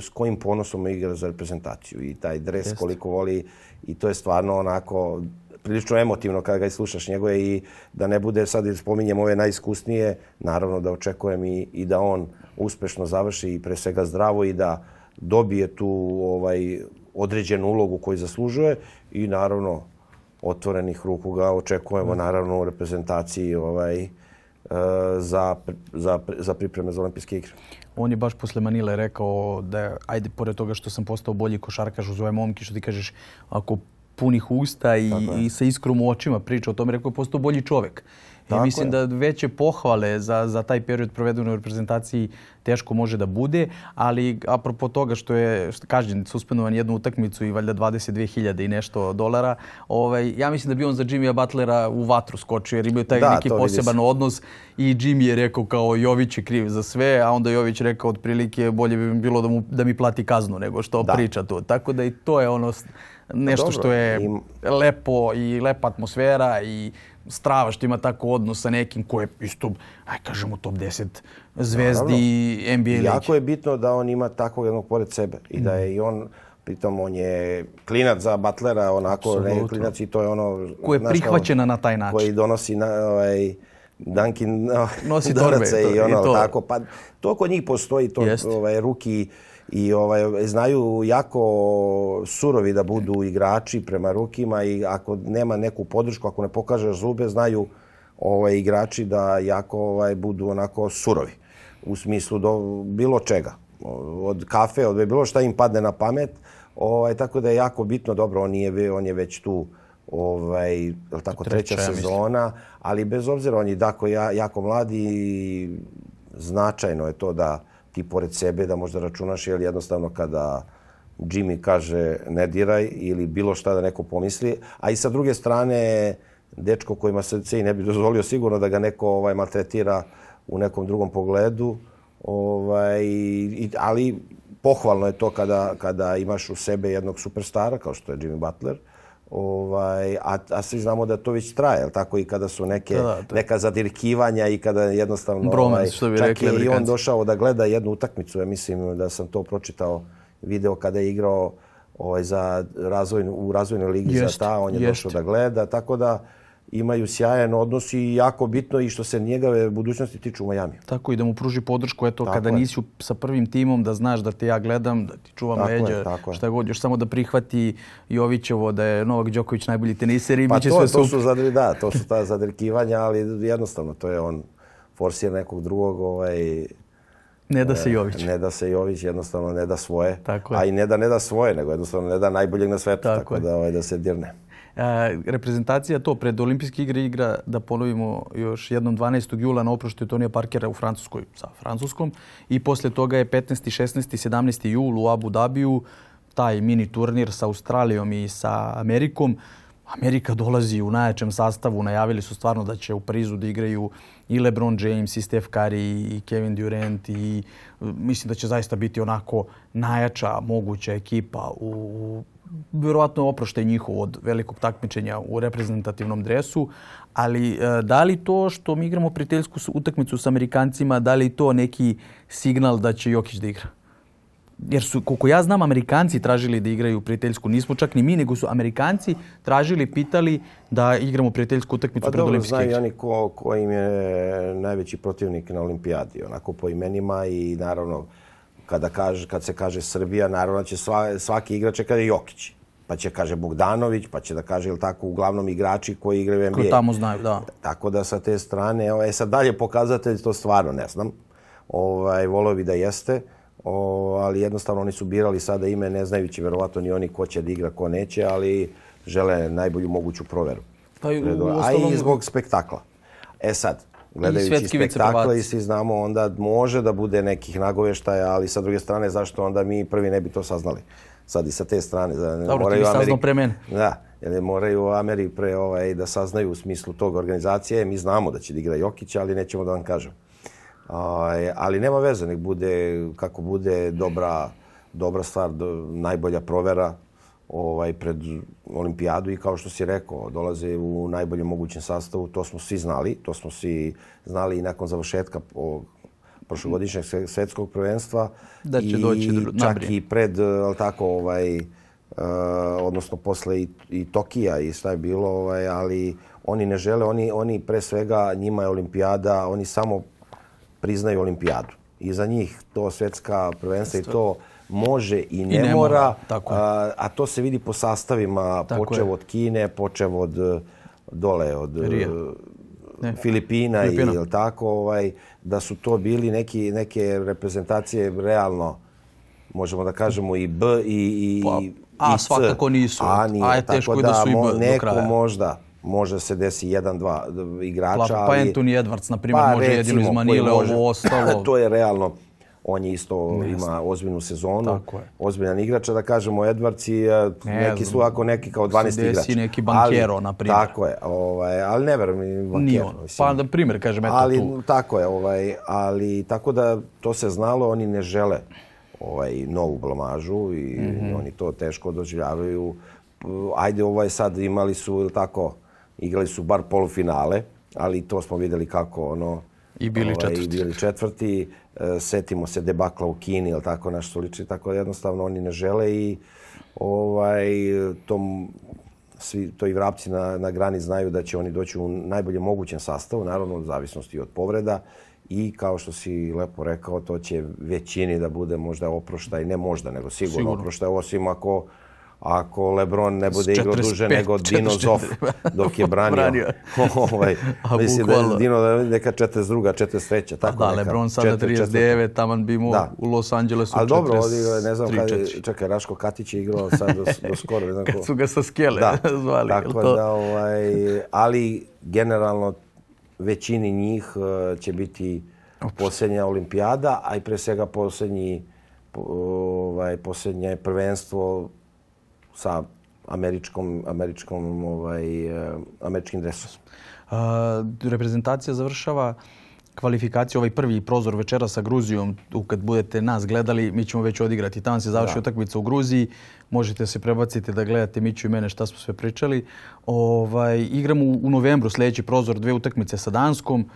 s kojim ponosom igra za reprezentaciju i taj dres Jest. koliko voli i to je stvarno onako prilično emotivno kada ga slušaš njegove i da ne bude sad spominjem ove najiskusnije, naravno da očekujem i, i da on uspešno završi i pre svega zdravo i da dobije tu ovaj određenu ulogu koju zaslužuje i naravno otvorenih ruku ga očekujemo naravno u reprezentaciji ovaj e, za, za, za pripreme za olimpijske igre. On je baš posle Manile rekao da, ajde, pored toga što sam postao bolji košarkaš uz ove momke, što ti kažeš, ako punih usta i, i sa iskrom u očima priča o tome, rekao je postao bolji čovek. I mislim je. da veće pohvale za, za taj period proveden u reprezentaciji teško može da bude, ali apropo toga što je što kažem, suspendovan jednu utakmicu i valjda 22.000 i nešto dolara, ovaj, ja mislim da bi on za Jimmya Butlera u vatru skočio jer imaju taj da, neki poseban odnos i Jimmy je rekao kao Jović je kriv za sve, a onda Jović rekao otprilike bolje bi bilo da, mu, da mi plati kaznu nego što da. priča tu. Tako da i to je ono nešto Dobro, što je im... lepo i lepa atmosfera i strava što ima tako odnos sa nekim ko je isto, aj kažemo, top 10 zvezdi Naravno, NBA lige. Jako je bitno da on ima takvog jednog pored sebe i mm. da je i on Pritom, on je klinac za Butlera, onako, Absolutno. ne klinac i to je ono... Koja je prihvaćena na taj način. Koji donosi na, ovaj, Dunkin no, nosi [laughs] torbe i, i ono i to. tako. Pa to kod njih postoji, to Jest. ovaj, ruki i ovaj, znaju jako surovi da budu igrači prema rukima i ako nema neku podršku, ako ne pokažeš zube, znaju ovaj, igrači da jako ovaj, budu onako surovi u smislu do bilo čega. Od kafe, od bilo šta im padne na pamet. Ovaj, tako da je jako bitno, dobro, on, nije, on je već tu ovaj, tako, treća, treća sezona, ali bez obzira on je dako ja, jako mladi i značajno je to da ti pored sebe da možda računaš, jer jednostavno kada Jimmy kaže ne diraj ili bilo šta da neko pomisli, a i sa druge strane dečko kojima se i ne bi dozvolio sigurno da ga neko ovaj maltretira u nekom drugom pogledu, ovaj, ali pohvalno je to kada, kada imaš u sebe jednog superstara kao što je Jimmy Butler – Ovaj, a, a svi znamo da to već traje, tako i kada su neke, da, da, da. neka zadirkivanja i kada jednostavno... Bromance, ovaj, što bi čak rekli, i on došao da gleda jednu utakmicu, ja mislim da sam to pročitao video kada je igrao ovaj, za razvojnu, u razvojnoj ligi jest, za ta, on je jest. došao da gleda, tako da imaju sjajan odnos i jako bitno i što se njegove budućnosti tiču u Majamiju. Tako i da mu pruži podršku, eto, tako kada je. nisi sa prvim timom, da znaš da te ja gledam, da ti čuvam tako leđa, je, tako šta god, još samo da prihvati Jovićevo da je Novak Đoković najbolji teniser i pa biće to, sve to su zadri, Da, to su ta zadrkivanja, ali jednostavno to je on forsira nekog drugog, ovaj, Ne da se eh, Jović. Ne da se Jović, jednostavno ne da svoje. Tako je. A i ne da ne da svoje, nego jednostavno ne da najboljeg na svetu. Tako, tako je. da, ovaj, da se dirne. E, reprezentacija to pred olimpijske igre igra, da ponovimo još jednom 12. jula na oproštaju Tonija Parkera u Francuskoj sa Francuskom i posle toga je 15. 16. 17. jul u Abu Dabiju taj mini turnir sa Australijom i sa Amerikom. Amerika dolazi u najjačem sastavu. Najavili su stvarno da će u Parizu da igraju i LeBron James, i Steph Curry, i Kevin Durant. I, mislim da će zaista biti onako najjača moguća ekipa u vjerojatno oproštaj njihov od velikog takmičenja u reprezentativnom dresu, ali e, da li to što mi igramo prijateljsku utakmicu s Amerikancima, da li to neki signal da će Jokić da igra? Jer su, koliko ja znam, Amerikanci tražili da igraju prijateljsku. Nismo čak ni mi, nego su Amerikanci tražili, pitali da igramo prijateljsku utakmicu pa, pred olimpijske Pa dobro, znaju oni ko, ko im je najveći protivnik na olimpijadi, onako po imenima i naravno kada, kaže, kad se kaže Srbija, naravno da će sva, svaki igrač je kada Jokić. Pa će kaže Bogdanović, pa će da kaže, ili tako, uglavnom igrači koji igraju NBA. Ko tamo znaju, da. Tako da sa te strane, evo, ovaj, e sad dalje pokazatelj, to stvarno ne znam. Ovaj, volio bi da jeste, o, ali jednostavno oni su birali sada ime, ne znajući verovatno ni oni ko će da igra, ko neće, ali žele najbolju moguću proveru. Pa i, u, u ostalom... A i zbog spektakla. E sad, gledajući spektakle i svi znamo onda može da bude nekih nagoveštaja, ali sa druge strane zašto onda mi prvi ne bi to saznali? Sad i sa te strane. Da ne Dobro, moraju ti Ameri... pre mene. Da, jer moraju u Ameri pre ovaj, da saznaju u smislu tog organizacije. Mi znamo da će da igra Jokića, ali nećemo da vam kažem. Aj, ovaj, ali nema veze, nek bude kako bude dobra, dobra stvar, do, najbolja provera, ovaj, pred olimpijadu i kao što si rekao, dolaze u najboljem mogućem sastavu, to smo svi znali, to smo svi znali i nakon završetka ovog prošlogodišnjeg svetskog prvenstva da će i doći do, čak i pred al tako ovaj uh, odnosno posle i, i Tokija i šta je bilo ovaj ali oni ne žele oni oni pre svega njima je olimpijada oni samo priznaju olimpijadu i za njih to svetska prvenstva i to može i ne, I ne mora, mora. Tako a, a to se vidi po sastavima, Tako počev je. od Kine, počev od e, dole, od e, Rija. Ne. Filipina, Filipina. i jel tako, ovaj, da su to bili neki, neke reprezentacije realno, možemo da kažemo i B i, i, pa, A i C. svakako nisu. A, nije, a je teško da tako da, da su i da, B neko do kraja. možda može se desi jedan, dva igrača. Pa, pa ali, Anthony Edwards, na primer pa, može recimo, jedino iz Manile, može, ovo ostalo. [laughs] to je realno on je isto ne, ima ozbiljnu sezonu, Tako je. ozbiljan igrač, da kažemo Edvarci, ne, neki su ako neki kao 12 igrač. Desi neki bankero, na primjer. Tako je, ovaj, ali ne verujem bankero. Nije on, pa da primjer, kažem, eto ali, tu. Tako je, ovaj, ali tako da to se znalo, oni ne žele ovaj novu blamažu i mm -hmm. oni to teško doživljavaju. Ajde, ovaj sad imali su, ili tako, igrali su bar polufinale, ali to smo videli kako ono... I bili ovaj, četvrti. I bili četvrti E, setimo se debakla u Kini ili tako nešto liči, tako da jednostavno oni ne žele i ovaj, tom, svi, to i vrapci na, na grani znaju da će oni doći u najbolje mogućem sastavu, naravno od zavisnosti od povreda i kao što si lepo rekao, to će većini da bude možda oproštaj, ne možda, nego sigurno, sigurno. oproštaj, osim ako ako Lebron ne bude igrao duže nego Dino Zof dok je [laughs] branio. branio. [laughs] ovaj, [laughs] mislim da je Dino da neka 42. 43. Pa tako da, neka. Lebron sada 39, taman bi mu da. u Los Angelesu 43. Ali dobro, odigrao, ne znam kada, čekaj, Raško Katić je igrao sad do, do skoro. Jednako. Kad su ga sa skele da. zvali. Tako to? da, ovaj, ali generalno većini njih eh, će biti poslednja olimpijada, a i pre svega poslednji ovaj, poslednje prvenstvo sa američkom, američkom, ovaj, eh, američkim dresom. Uh, reprezentacija završava kvalifikacije, ovaj prvi prozor večera sa Gruzijom, tu kad budete nas gledali, mi ćemo već odigrati. Tamo se završi da. utakmica u Gruziji, možete se prebaciti da gledate Miću i mene šta smo sve pričali. Ovaj, igramo u, novembru sledeći prozor, dve utakmice sa Danskom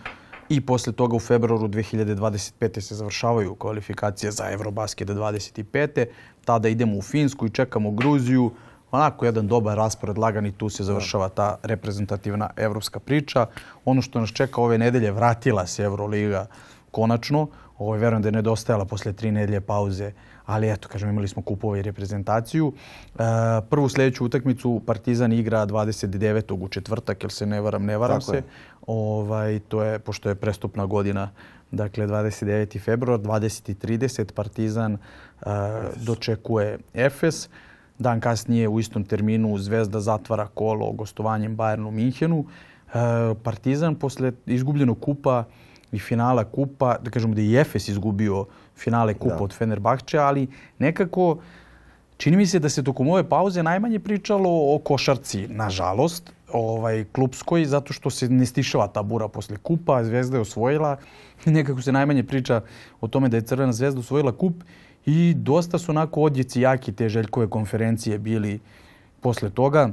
i posle toga u februaru 2025. se završavaju kvalifikacije za Eurobasket 25. Tada idemo u Finsku i čekamo Gruziju. Onako jedan dobar raspored lagan i tu se završava ta reprezentativna evropska priča. Ono što nas čeka ove nedelje, vratila se Euroliga konačno. Ovo je verujem da je nedostajala posle tri nedelje pauze ali eto, kažem, imali smo kupove i reprezentaciju. E, prvu sledeću utakmicu Partizan igra 29. u četvrtak, jel se ne varam, ne varam Tako se. Je. Ovaj, to je, pošto je prestupna godina, dakle 29. februar, 20.30 Partizan e, dočekuje Efes. Dan kasnije u istom terminu Zvezda zatvara kolo gostovanjem Bayernu Minhenu. E, Partizan posle izgubljenog kupa i finala kupa, da kažemo da je Efes izgubio finale kupa da. od Fenerbahče, ali nekako čini mi se da se tokom ove pauze najmanje pričalo o košarci, nažalost, ovaj, klubskoj, zato što se ne stišava ta bura posle kupa, Zvezda je osvojila, nekako se najmanje priča o tome da je Crvena zvezda osvojila kup i dosta su onako odjeci jaki te Željkove konferencije bili posle toga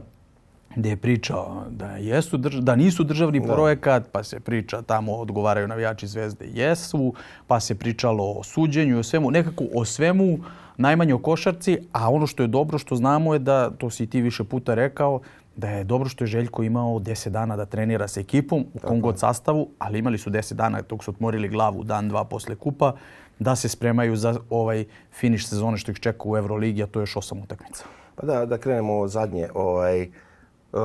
gdje je pričao da, jesu, da nisu državni da. projekat, pa se priča tamo odgovaraju navijači zvezde jesu, pa se pričalo o suđenju, o svemu, nekako o svemu, najmanje o košarci, a ono što je dobro što znamo je da, to si ti više puta rekao, da je dobro što je Željko imao 10 dana da trenira sa ekipom u kom god sastavu, ali imali su 10 dana dok su otmorili glavu dan, dva posle kupa, da se spremaju za ovaj finiš sezone što ih čeka u Euroligi, a to je još osam utakmica. Pa da, da krenemo zadnje. Ovaj, Eh,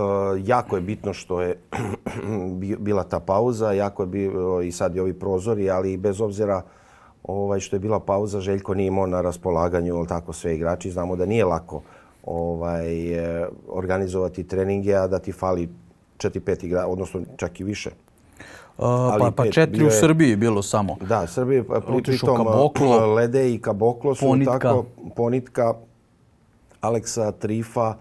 jako je bitno što je [clears throat] bila ta pauza, jako je bio eh, i sad i ovi prozori, ali bez obzira ovaj, što je bila pauza, Željko nije imao na raspolaganju ali tako sve igrači. Znamo da nije lako ovaj, eh, organizovati treninge, a da ti fali 4-5 igrača, odnosno čak i više. Uh, pa, pa pet, četiri je, u Srbiji bilo samo. Da, Srbiji pa, pritom Kaboklo, Lede i Kaboklo su ponitka. tako, Ponitka, Aleksa, Trifa,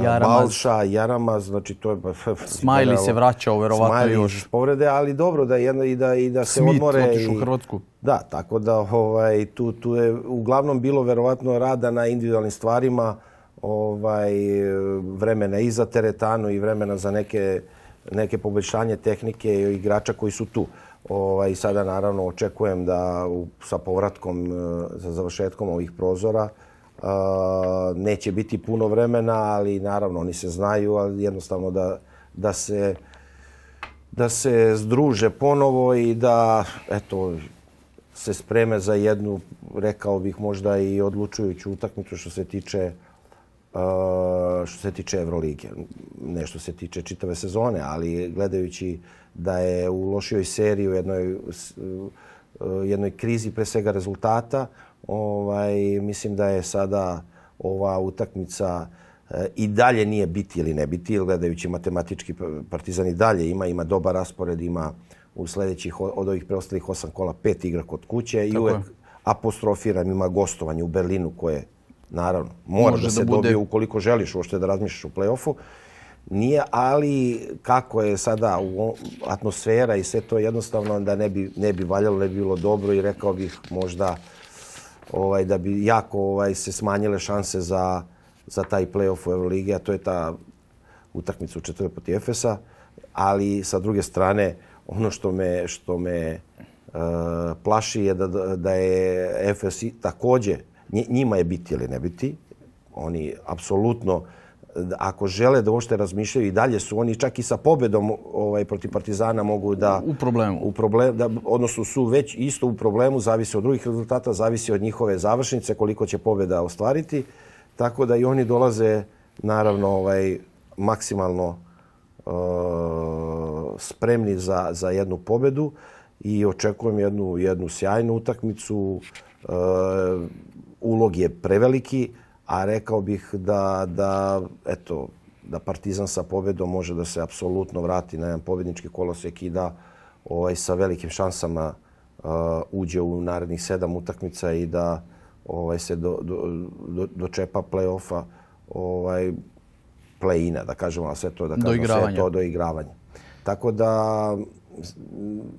Jaramaz. Balša, Jaramaz, znači to je... Pa, Smajli se vraćao, verovatno Smajli još. povrede, ali dobro da jedna i da, i da se Smith odmore. Smith u Hrvatsku. Da, tako da ovaj, tu, tu je uglavnom bilo verovatno rada na individualnim stvarima, ovaj, vremena i za teretanu i vremena za neke, neke poboljšanje tehnike i igrača koji su tu. Ovaj, sada naravno očekujem da u, sa povratkom, sa eh, završetkom ovih prozora, Eh, neće biti puno vremena, ali naravno oni se znaju, ali jednostavno da, da se da se združe ponovo i da, eto, se spreme za jednu, rekao bih možda i odlučujuću utakmicu što se tiče eh, što se tiče Evrolige. Ne što se tiče čitave sezone, ali gledajući da je u lošoj seriji, u jednoj, jednoj krizi pre svega rezultata, Ovaj, mislim da je sada ova utakmica eh, i dalje nije biti ili ne biti, gledajući matematički eh, Partizan i dalje ima, ima dobar raspored, ima u sledećih, od ovih preostalih osam kola pet igra kod kuće Tako i uvek je. apostrofiram ima gostovanje u Berlinu koje naravno mora Može da, da se da bude... dobije ukoliko želiš uopšte da razmišljaš u play-offu. Nije, ali kako je sada u atmosfera i sve to jednostavno da ne bi, ne bi valjalo, ne bi bilo dobro i rekao bih možda ovaj, da bi jako ovaj, se smanjile šanse za, za taj play u Euroligi, a to je ta utakmica u četvrtoj poti Efesa. Ali sa druge strane, ono što me, što me uh, plaši je da, da je Efes takođe, njima je biti ili ne biti, oni apsolutno ako žele da uopšte razmišljaju i dalje su oni čak i sa pobedom ovaj protiv Partizana mogu da u problemu u problem da odnosno su već isto u problemu zavisi od drugih rezultata zavisi od njihove završnice koliko će pobeda ostvariti tako da i oni dolaze naravno ovaj maksimalno e, spremni za za jednu pobedu i očekujem jednu jednu sjajnu utakmicu e, ulog je preveliki a rekao bih da, da, eto, da Partizan sa pobedom može da se apsolutno vrati na jedan pobednički kolosek i da ovaj, sa velikim šansama uh, uđe u narednih sedam utakmica i da ovaj, se do, do, do, dočepa play-offa ovaj, play-ina, da kažemo, a sve to da kažemo, sve to do igravanja. Tako da,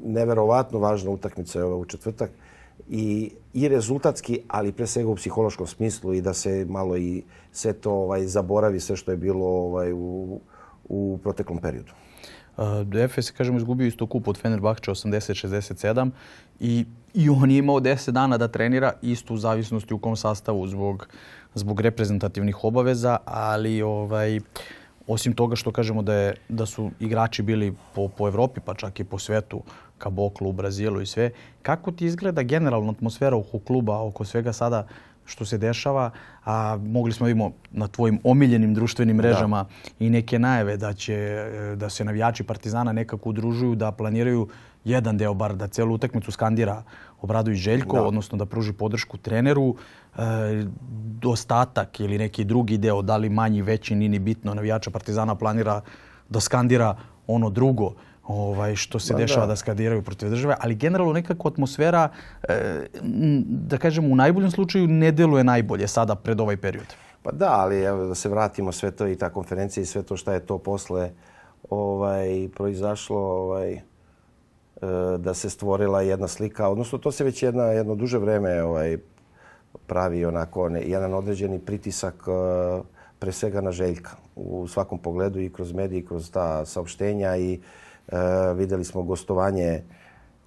neverovatno važna utakmica je ova u četvrtak i, i rezultatski, ali pre svega u psihološkom smislu i da se malo i sve to ovaj, zaboravi, sve što je bilo ovaj, u, u proteklom periodu. Uh, e, Efes, kažemo, izgubio isto kup od Fenerbahče 80-67 i, i on je imao 10 dana da trenira isto u zavisnosti u kom sastavu zbog, zbog reprezentativnih obaveza, ali ovaj, osim toga što kažemo da, je, da su igrači bili po, po Evropi, pa čak i po svetu Kaboklu u Brazilu i sve. Kako ti izgleda generalno atmosfera oko kluba, oko svega sada što se dešava, a mogli smo da vidimo na tvojim omiljenim društvenim da. mrežama da. i neke najave da će e, da se navijači Partizana nekako udružuju, da planiraju jedan deo bar da celu utakmicu skandira Obradović Željko, da. odnosno da pruži podršku treneru. E, ostatak ili neki drugi deo, da li manji, veći, nini bitno, navijača Partizana planira da skandira ono drugo ovaj, što se ba, pa dešava da. da skadiraju protiv države, ali generalno nekako atmosfera, e, da kažem u najboljem slučaju, ne deluje najbolje sada pred ovaj period. Pa da, ali evo, da se vratimo sve to i ta konferencija i sve to šta je to posle ovaj, proizašlo, ovaj, e, da se stvorila jedna slika, odnosno to se već jedna, jedno duže vreme ovaj, pravi onako ne, jedan određeni pritisak e, pre svega na Željka u svakom pogledu i kroz medije i kroz ta saopštenja i uh, E, videli smo gostovanje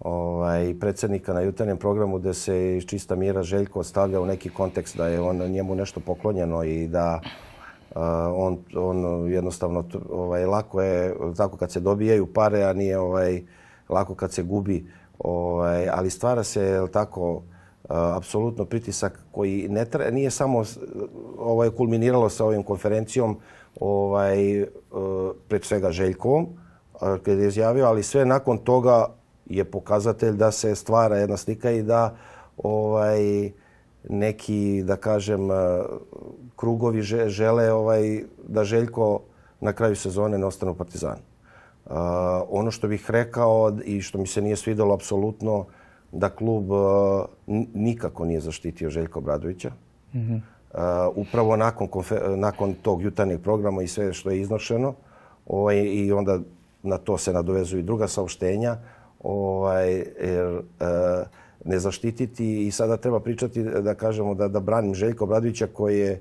ovaj, predsednika na jutarnjem programu gde se iz čista mira Željko stavlja u neki kontekst da je on njemu nešto poklonjeno i da uh, on, on jednostavno ovaj, lako je tako kad se dobijaju pare, a nije ovaj, lako kad se gubi. Ovaj, ali stvara se jel tako e, apsolutno pritisak koji ne tra, nije samo ovaj kulminiralo sa ovim konferencijom ovaj pred svega Željkovom, kad je izjavio, ali sve nakon toga je pokazatelj da se stvara jedna slika i da ovaj neki, da kažem, krugovi žele ovaj, da Željko na kraju sezone ne ostane u Partizanu. Uh, ono što bih rekao i što mi se nije svidelo apsolutno da klub uh, nikako nije zaštitio Željka Obradovića. Mm -hmm. uh, upravo nakon, nakon tog jutarnjeg programa i sve što je iznošeno ovaj, i onda na to se nadovezuju i druga saopštenja, ovaj, jer e, ne zaštititi i sada treba pričati e, da kažemo da, da branim Željka Bradovića koji je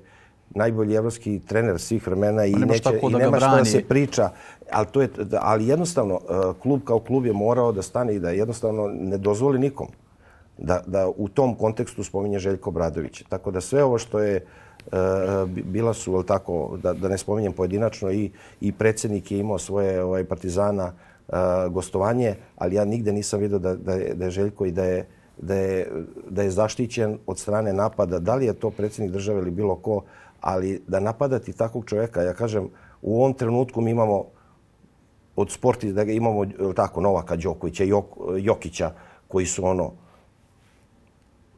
najbolji evropski trener svih vremena i pa nema neće i da nema šta da se priča ali to je da, ali jednostavno e, klub kao klub je morao da stane i da jednostavno ne dozvoli nikom da da u tom kontekstu spominje Željko Bradović tako da sve ovo što je uh, bila su, ali tako, da, da ne spominjem pojedinačno, i, i predsednik je imao svoje ovaj, partizana eh, gostovanje, ali ja nigde nisam vidio da, da, je, da je Željko i da je, da, je, da je zaštićen od strane napada. Da li je to predsednik države ili bilo ko, ali da napadati takvog čovjeka, ja kažem, u ovom trenutku mi imamo od sporti da ga imamo tako Novaka Đokovića, Jok, Jokića koji su ono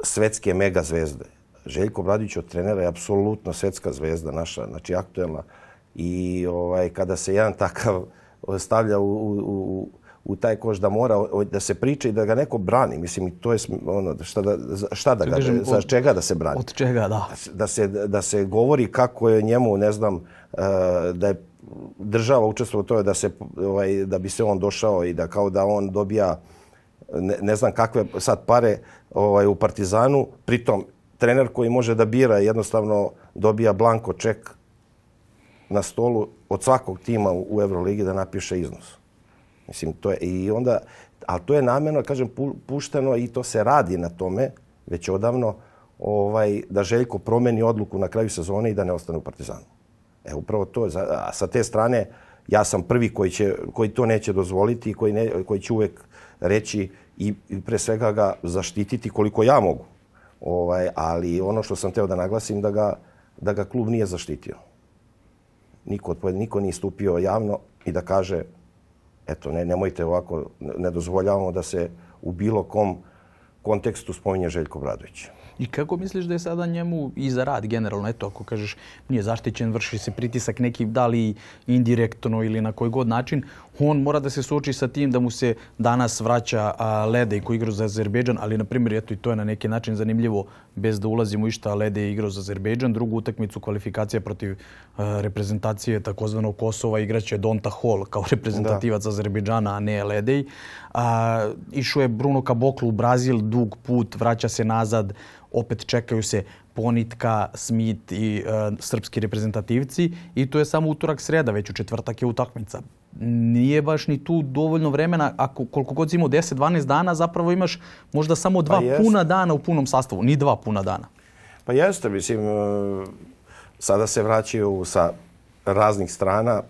svetske mega zvezde. Željko Mladić od trenera je apsolutno svetska zvezda naša, znači aktuelna. I ovaj, kada se jedan takav stavlja u, u, u, u taj koš da mora da se priča i da ga neko brani. Mislim, i to je ono, šta da, šta da ga, Kažem, od, čega da se brani? Od čega, da. Da se, da se da govori kako je njemu, ne znam, e, da je država učestvovala to tome da, se, ovaj, da bi se on došao i da kao da on dobija ne, ne znam kakve sad pare ovaj, u Partizanu, pritom trener koji može da bira jednostavno dobija blanko ček na stolu od svakog tima u Euroligi da napiše iznos. Mislim, to je i onda, ali to je namjerno, kažem, pušteno i to se radi na tome već odavno ovaj, da Željko promeni odluku na kraju sezone i da ne ostane u Partizanu. E, upravo to. Je, a sa te strane, ja sam prvi koji, će, koji to neće dozvoliti i koji, ne, koji će uvek reći i pre svega ga zaštititi koliko ja mogu. Ovaj, ali ono što sam teo da naglasim da ga, da ga klub nije zaštitio. Niko, od niko nije stupio javno i da kaže eto, ne, nemojte ovako, ne dozvoljavamo da se u bilo kom kontekstu spominje Željko Bradović. I kako misliš da je sada njemu i za rad generalno, eto ako kažeš nije zaštićen, vrši se pritisak neki da li indirektno ili na koji god način, on mora da se suoči sa tim da mu se danas vraća a, Lede koji igra za Azerbejdžan, ali na primjer, eto i to je na neki način zanimljivo, bez da ulazimo išta, Lede je igrao za Azerbejdžan, drugu utakmicu kvalifikacija protiv a, reprezentacije takozvanog Kosova igraće Donta Hall kao [laughs] reprezentativac da. Azerbejdžana, a ne Ledej. A, išao je Bruno Kaboklu u Brazil, dug put, vraća se nazad, opet čekaju se Ponitka, Smith i e, srpski reprezentativci i to je samo utorak sreda, već u četvrtak je utakmica nije baš ni tu dovoljno vremena, ako koliko god zimo 10-12 dana, zapravo imaš možda samo dva pa puna dana u punom sastavu, ni dva puna dana. Pa jeste, mislim, e, sada se vraćaju sa raznih strana,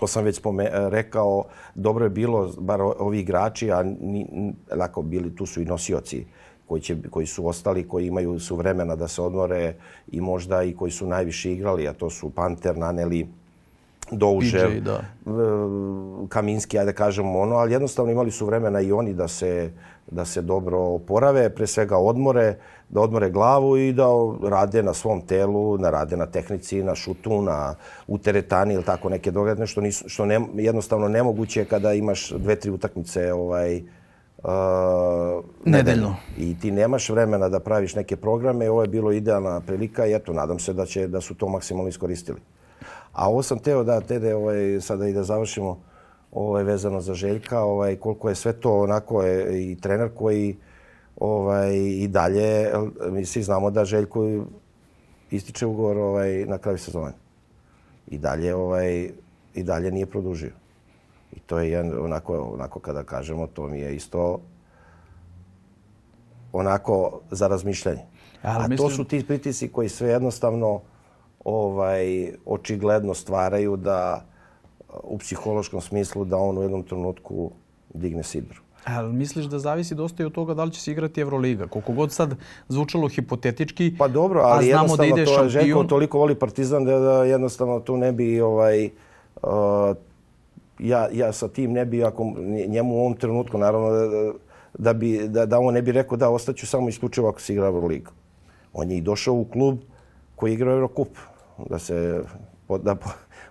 to sam već e, rekao, dobro je bilo, bar ovi igrači, a ni, lako bili, tu su i nosioci koji, će, koji su ostali, koji imaju su vremena da se odmore i možda i koji su najviše igrali, a to su Panter, Naneli, Doužev, da. E, Kaminski, ajde kažemo ono, ali jednostavno imali su vremena i oni da se, da se dobro oporave, pre svega odmore, da odmore glavu i da rade na svom telu, da rade na tehnici, na šutu, na uteretani ili tako neke dogadne, što, nisu, što ne, jednostavno nemoguće kada imaš dve, tri utakmice ovaj, Uh, nedeljno. I ti nemaš vremena da praviš neke programe. Ovo je bilo idealna prilika i eto, nadam se da, će, da su to maksimalno iskoristili. A ovo sam teo da, Tede, da, ovaj, sada i da završimo ovaj, vezano za Željka, ovaj, koliko je sve to onako je, i trener koji ovaj, i dalje, mi svi znamo da Željko ističe ugovor ovaj, na kraju sezone. I dalje, ovaj, i dalje nije produžio. I to je jedan, onako, onako kada kažemo, to mi je isto onako za razmišljanje. Ali A mislim... to su ti pritisi koji sve jednostavno ovaj, očigledno stvaraju da u psihološkom smislu da on u jednom trenutku digne sidru. E, ali misliš da zavisi dosta i od toga da li će se igrati Evroliga? Koliko god sad zvučalo hipotetički, pa dobro, ali a znamo da ide to, šampion... Željko toliko voli Partizan da, da jednostavno tu ne bi ovaj, uh, ja, ja sa tim ne bi, ako njemu u ovom trenutku, naravno, da, da, bi, da, da on ne bi rekao da ostaću samo isključivo ako se igra Evroliga. On je i došao u klub koji igra Eurokup da se da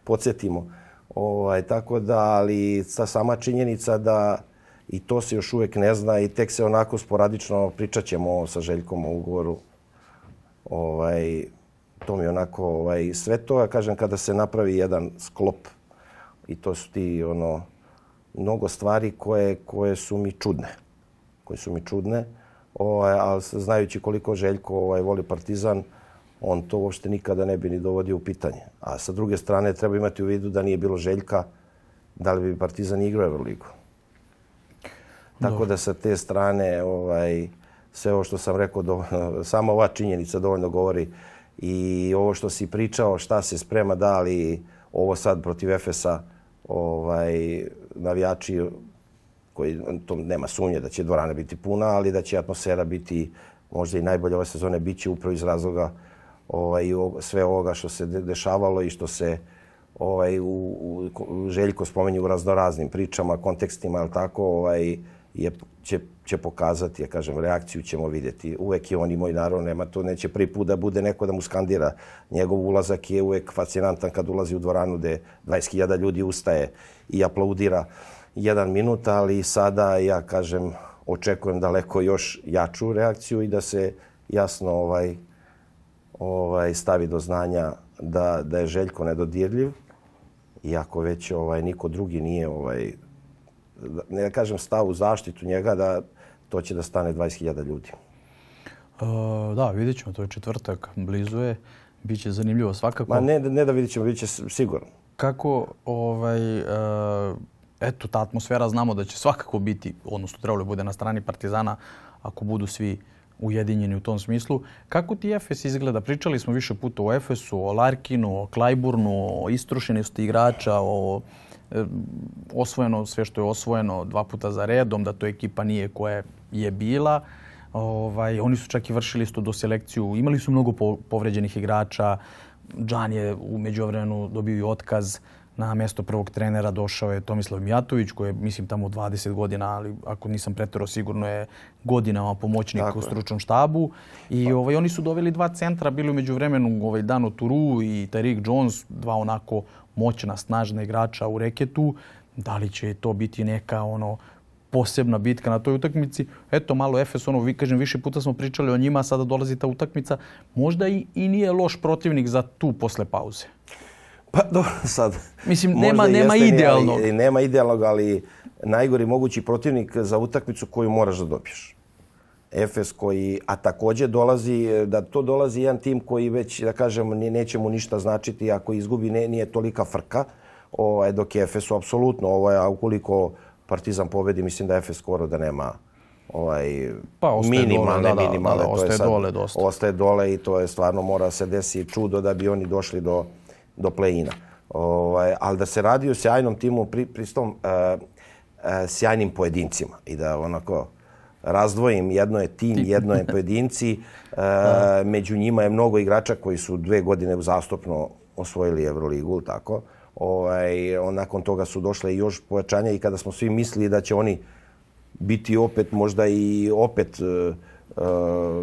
podsjetimo. Ovaj, tako da, ali ta sama činjenica da i to se još uvek ne zna i tek se onako sporadično pričat ćemo sa Željkom o ugovoru. Ovaj, to mi onako ovaj, sve to, ja kažem, kada se napravi jedan sklop i to su ti ono, mnogo stvari koje, koje su mi čudne. Koje su mi čudne, ovaj, ali znajući koliko Željko ovaj, voli Partizan, on to uopšte nikada ne bi ni dovodio u pitanje. A sa druge strane treba imati u vidu da nije bilo Željka, da li bi Partizan igrao Euroligu. Tako Dobro. da sa te strane ovaj, sve ovo što sam rekao, do, [laughs] samo ova činjenica dovoljno govori i ovo što si pričao, šta se sprema, da li ovo sad protiv Efesa ovaj, navijači koji to nema sumnje da će dvorana biti puna, ali da će atmosfera biti možda i najbolja ove sezone biće upravo iz razloga ovaj, sve ovoga što se dešavalo i što se ovaj, u, u, Željko spomenje u raznoraznim pričama, kontekstima, ali tako, ovaj, je, će, će pokazati, ja kažem, reakciju ćemo videti. Uvek je on i moj narod, nema to, neće prvi put da bude neko da mu skandira. Njegov ulazak je uvek fascinantan kad ulazi u dvoranu gde 20.000 ljudi ustaje i aplaudira jedan minut, ali sada, ja kažem, očekujem daleko još jaču reakciju i da se jasno ovaj, ovaj, stavi do znanja da, da je Željko nedodirljiv, iako već ovaj, niko drugi nije, ovaj, da, ne da kažem, stav u zaštitu njega, da to će da stane 20.000 ljudi. E, da, vidjet ćemo, to je četvrtak, blizu je. Biće zanimljivo svakako. Ma ne, ne da vidjet ćemo, bit će sigurno. Kako, ovaj, e, eto, ta atmosfera znamo da će svakako biti, odnosno trebalo je da bude na strani Partizana, ako budu svi ujedinjeni u tom smislu. Kako ti Efes izgleda? Pričali smo više puta o Efesu, o Larkinu, o Klajburnu, o istrošenosti igrača, o e, osvojeno sve što je osvojeno dva puta za redom, da to ekipa nije koja je bila. Ovaj, oni su čak i vršili isto do selekciju. Imali su mnogo po, povređenih igrača. Džan je u međuvremenu dobio i otkaz. Uh, Na mjesto prvog trenera došao je Tomislav Mijatović koji je mislim tamo 20 godina, ali ako nisam pretjerao sigurno je godinama pomoćnik Tako u stručnom štabu. I pa. ovaj, oni su doveli dva centra, bili umeđu vremenu ovaj, Dano Turu i Tarik Jones, dva onako moćna, snažna igrača u reketu. Da li će to biti neka ono posebna bitka na toj utakmici. Eto, malo Efes, ono, vi, kažem, više puta smo pričali o njima, sada dolazi ta utakmica. Možda i, i nije loš protivnik za tu posle pauze. Pa dobro, sad... Mislim, nema, nema idealnog. I, nema idealnog, ali najgori mogući protivnik za utakmicu koju moraš da dobiješ. Efes koji, a takođe dolazi, da to dolazi jedan tim koji već, da kažem, neće mu ništa značiti ako izgubi, ne, nije tolika frka, ovaj, dok je Efesu apsolutno, ovaj, a ukoliko Partizan pobedi, mislim da Efes skoro da nema ovaj, pa, minimalne, dole, da, minimalne. Da, da, da, ostaje to je sad, dole dosta. Ostaje dole i to je stvarno mora se desiti čudo da bi oni došli do, do play-ina. Ovaj, ali da se radi o sjajnom timu pri, pri tom uh, sjajnim pojedincima i da onako razdvojim, jedno je tim, jedno je [laughs] pojedinci. Uh, među njima je mnogo igrača koji su dve godine uzastopno osvojili Euroligu, tako. Ovaj, on, nakon toga su došle još pojačanja i kada smo svi mislili da će oni biti opet možda i opet uh,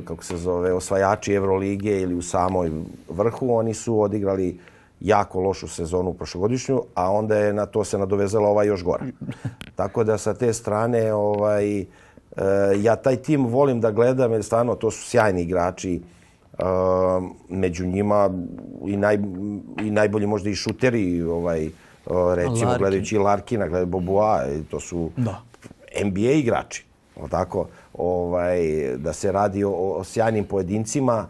kako se zove, osvajači Evrolige ili u samoj vrhu, oni su odigrali jako lošu sezonu prošlogodišnju, a onda je na to se nadovezala ova još gora. [laughs] Tako da sa te strane ovaj, e, ja taj tim volim da gledam jer stvarno to su sjajni igrači. E, među njima i, naj, i najbolji možda i šuteri ovaj, e, recimo Larkin. gledajući Larkina, gledajući Boboa, to su da. NBA igrači. O tako, ovaj, da se radi o, o sjajnim pojedincima,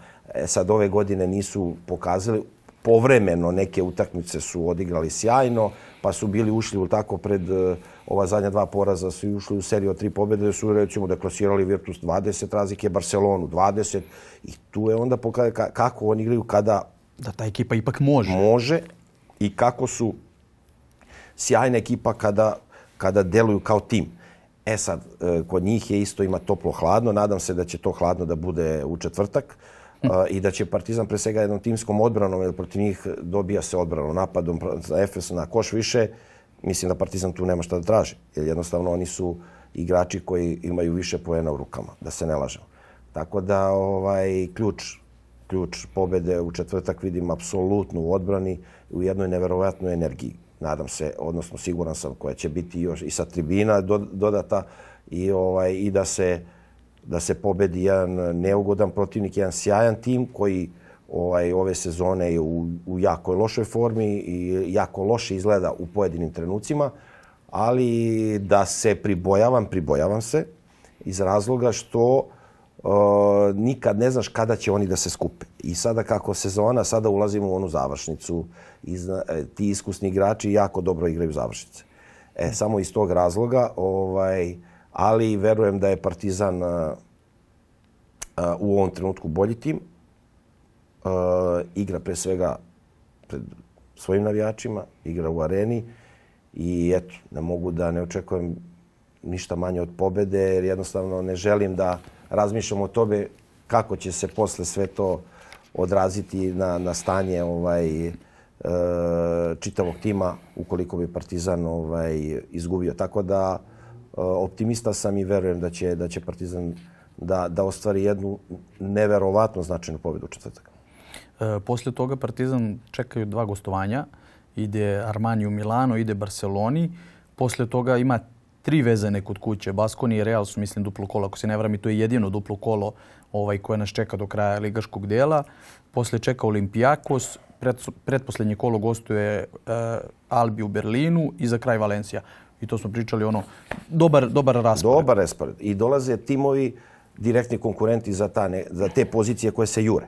sad ove godine nisu pokazali povremeno neke utakmice su odigrali sjajno, pa su bili ušli u tako pred e, ova zadnja dva poraza su ušli u seriju od tri pobjede, su recimo deklasirali Virtus 20 razlike, Barcelonu 20 i tu je onda pokazano kako oni igraju kada da ta ekipa ipak može. Može i kako su sjajna ekipa kada, kada deluju kao tim. E sad, e, kod njih je isto ima toplo-hladno. Nadam se da će to hladno da bude u četvrtak. [laughs] i da će Partizan pre svega jednom timskom odbranom, jer protiv njih dobija se odbranom, napadom za Efes, na koš više, mislim da Partizan tu nema šta da traži. Jer jednostavno oni su igrači koji imaju više poena u rukama, da se ne lažemo. Tako da ovaj ključ ključ pobede u četvrtak vidim apsolutno u odbrani u jednoj neverovatnoj energiji. Nadam se, odnosno siguran sam koja će biti još i sa tribina dodata i ovaj i da se da se pobedi jedan neugodan protivnik, jedan sjajan tim koji ovaj, ove sezone je u, u jako lošoj formi i jako loše izgleda u pojedinim trenucima, ali da se pribojavam, pribojavam se iz razloga što e, nikad ne znaš kada će oni da se skupe. I sada kako sezona, sada ulazimo u onu završnicu. Izna, e, ti iskusni igrači jako dobro igraju završnice. E, samo iz tog razloga ovaj, ali verujem da je Partizan a, a, u ovom trenutku bolji tim. A, igra pre svega pred svojim navijačima, igra u areni i eto, ne mogu da ne očekujem ništa manje od pobede jer jednostavno ne želim da razmišljam o tobe kako će se posle sve to odraziti na, na stanje ovaj, e, čitavog tima ukoliko bi Partizan ovaj, izgubio. Tako da optimista sam i verujem da će, da će Partizan da, da ostvari jednu neverovatno značajnu pobedu u četvrtak. E, posle toga Partizan čekaju dva gostovanja. Ide Armani u Milano, ide Barceloni. Posle toga ima tri vezane kod kuće. Baskoni i Real su, mislim, duplo kolo. Ako se ne vram, to je jedino duplo kolo ovaj, koje nas čeka do kraja ligaškog dela. Posle čeka Olimpijakos, pret, pretposlednje kolo gostuje e, Albi u Berlinu i za kraj Valencija i to smo pričali, ono, dobar, dobar raspored. Dobar raspored. I dolaze timovi, direktni konkurenti za, ta ne, za te pozicije koje se jure.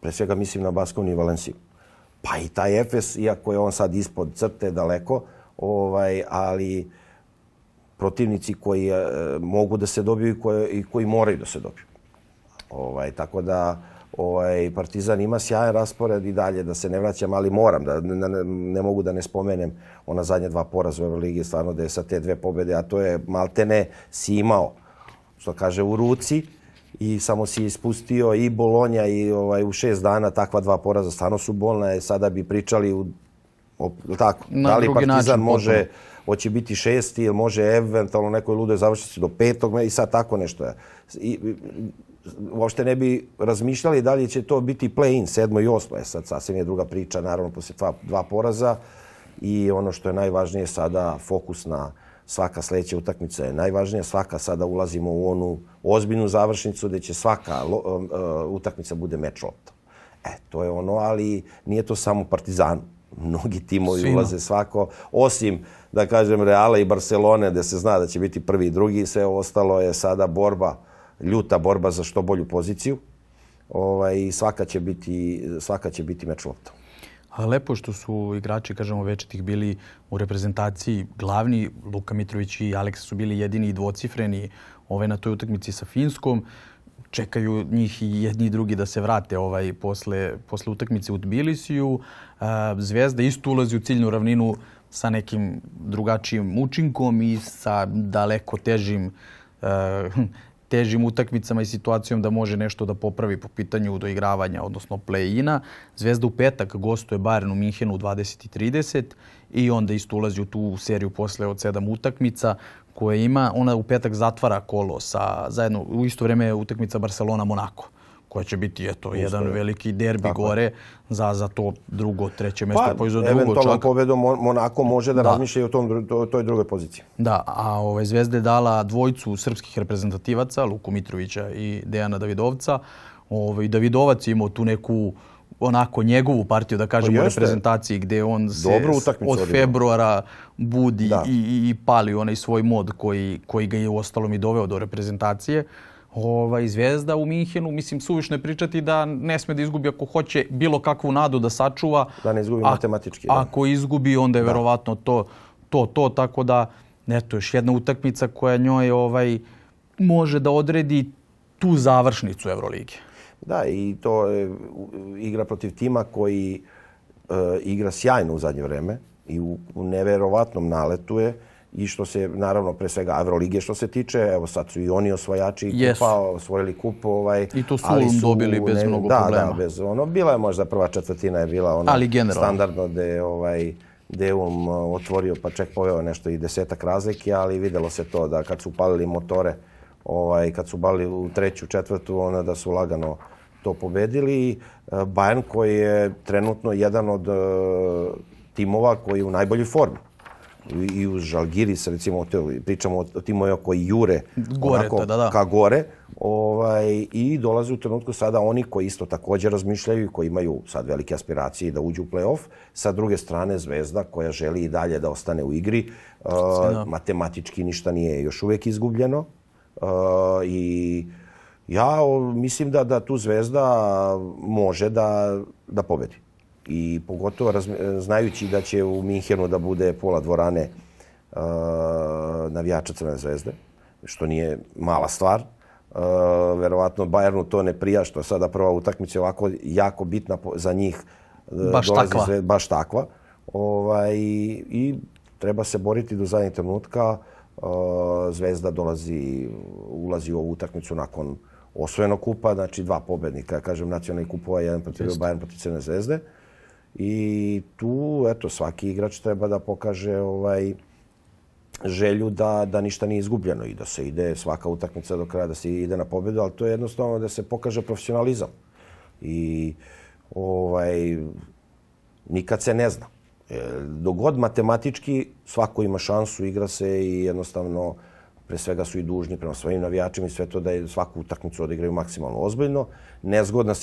Pre svega mislim na Baskovni i Valenciju. Pa i taj Efes, iako je on sad ispod crte daleko, ovaj, ali protivnici koji e, mogu da se dobiju i koji, i koji moraju da se dobiju. Ovaj, tako da Ovaj, Partizan ima sjajan raspored i dalje, da se ne vraćam, ali moram, da, ne, ne mogu da ne spomenem ona zadnja dva poraza u Euroligi, stvarno da je sa te dve pobede, a to je maltene si imao, što kaže, u ruci i samo si ispustio i Bolonja i ovaj, u šest dana takva dva poraza, stvarno su bolna, je, sada bi pričali u, o, tako, Na da li Partizan način, može... Potpuno hoće biti šesti ili može eventualno nekoj ludoj završiti do petog i sad tako nešto. je. I, uopšte ne bi razmišljali da li će to biti play-in, sedmo i osmo. E sad, sasvim je druga priča, naravno, posle dva, dva poraza. I ono što je najvažnije sada, fokus na svaka sledeća utakmica je najvažnija. Svaka sada ulazimo u onu ozbiljnu završnicu gde će svaka lo, uh, utakmica bude meč lopta. E, to je ono, ali nije to samo Partizan. Mnogi timovi Svima. ulaze svako, osim, da kažem, Reala i Barcelone, gde se zna da će biti prvi i drugi, sve ostalo je sada borba ljuta borba za što bolju poziciju. Ovaj, svaka, će biti, svaka će biti meč lopta. A lepo što su igrači, kažemo, večetih bili u reprezentaciji glavni. Luka Mitrović i Aleksa su bili jedini i dvocifreni ovaj, na toj utakmici sa Finskom čekaju njih i jedni i drugi da se vrate ovaj posle, posle utakmice u Tbilisiju. E, Zvezda isto ulazi u ciljnu ravninu sa nekim drugačijim učinkom i sa daleko težim e, težim utakmicama i situacijom da može nešto da popravi po pitanju doigravanja, odnosno play-ina. Zvezda u petak gostuje Bayern u Minhenu u 20.30 i onda isto ulazi u tu seriju posle od sedam utakmica koje ima. Ona u petak zatvara kolo sa, zajedno, u isto vreme je utakmica Barcelona-Monako koja će biti eto, Uspore. jedan veliki derbi Tako. gore za, za to drugo, treće mesto, pa, pa za drugo čak. Eventualno pobedom Monako može da, da. razmišlja i o tom, to, toj drugoj poziciji. Da, a ove, ovaj, Zvezda je dala dvojcu srpskih reprezentativaca, Luku Mitrovića i Dejana Davidovca. Ove, ovaj, Davidovac je imao tu neku onako njegovu partiju, da kažemo, u pa reprezentaciji gde on se od februara budi da. i, i, i pali onaj svoj mod koji, koji ga je u ostalom i doveo do reprezentacije ovaj, zvezda u Minhenu. Mislim, suvišno je pričati da ne sme da izgubi ako hoće bilo kakvu nadu da sačuva. Da ne izgubi a, matematički. Da. Ako izgubi, onda je da. verovatno to, to, to. Tako da, eto, još jedna utakmica koja njoj ovaj, može da odredi tu završnicu Evrolige. Da, i to je igra protiv tima koji e, igra sjajno u zadnje vreme i u, u neverovatnom naletu je i što se, naravno, pre svega Avrolige što se tiče, evo sad su i oni osvajači yes. kupa, osvojili kup. Ovaj, I to su, ali su dobili bez mnogo da, da problema. Da, da, bez, ono, bila je možda prva četvrtina je bila ono, ali standardno da je ovaj, Deum otvorio pa ček poveo nešto i desetak razlike, ali videlo se to da kad su upalili motore, ovaj, kad su bali u treću, četvrtu, ona da su lagano to pobedili. E, Bayern koji je trenutno jedan od e, timova koji je u najboljoj formi i uz Žalgiris, recimo, te, pričamo o, o timu koji jure gore, onako, to, da, da. ka gore. Ovaj, I dolaze u trenutku sada oni koji isto takođe razmišljaju i koji imaju sad velike aspiracije da uđu u play-off. Sa druge strane, Zvezda koja želi i dalje da ostane u igri. Uh, matematički ništa nije još uvek izgubljeno. Uh, I ja mislim da, da tu Zvezda može da, da pobedi i pogotovo razmi, znajući da će u Minhenu da bude pola dvorane uh, navijača Crvene zvezde, što nije mala stvar. Uh, verovatno Bayernu to ne prija što sada prva utakmica je ovako jako bitna za njih. E, baš takva. Zve, baš takva. Ovaj, I treba se boriti do zadnjeg trenutka. Uh, zvezda dolazi, ulazi u ovu utakmicu nakon osvojeno kupa, znači dva pobednika, kažem nacionalni kupova, jedan protiv Bayern protiv Crne zvezde. Uh, I tu, eto, svaki igrač treba da pokaže ovaj, želju da, da ništa nije izgubljeno i da se ide svaka utakmica do kraja, da se ide na pobedu, ali to je jednostavno da se pokaže profesionalizam. I ovaj, nikad se ne zna. E, Dogod matematički svako ima šansu, igra se i jednostavno pre svega su i dužni prema svojim navijačima i sve to da je svaku utakmicu odigraju maksimalno ozbiljno. Nezgodna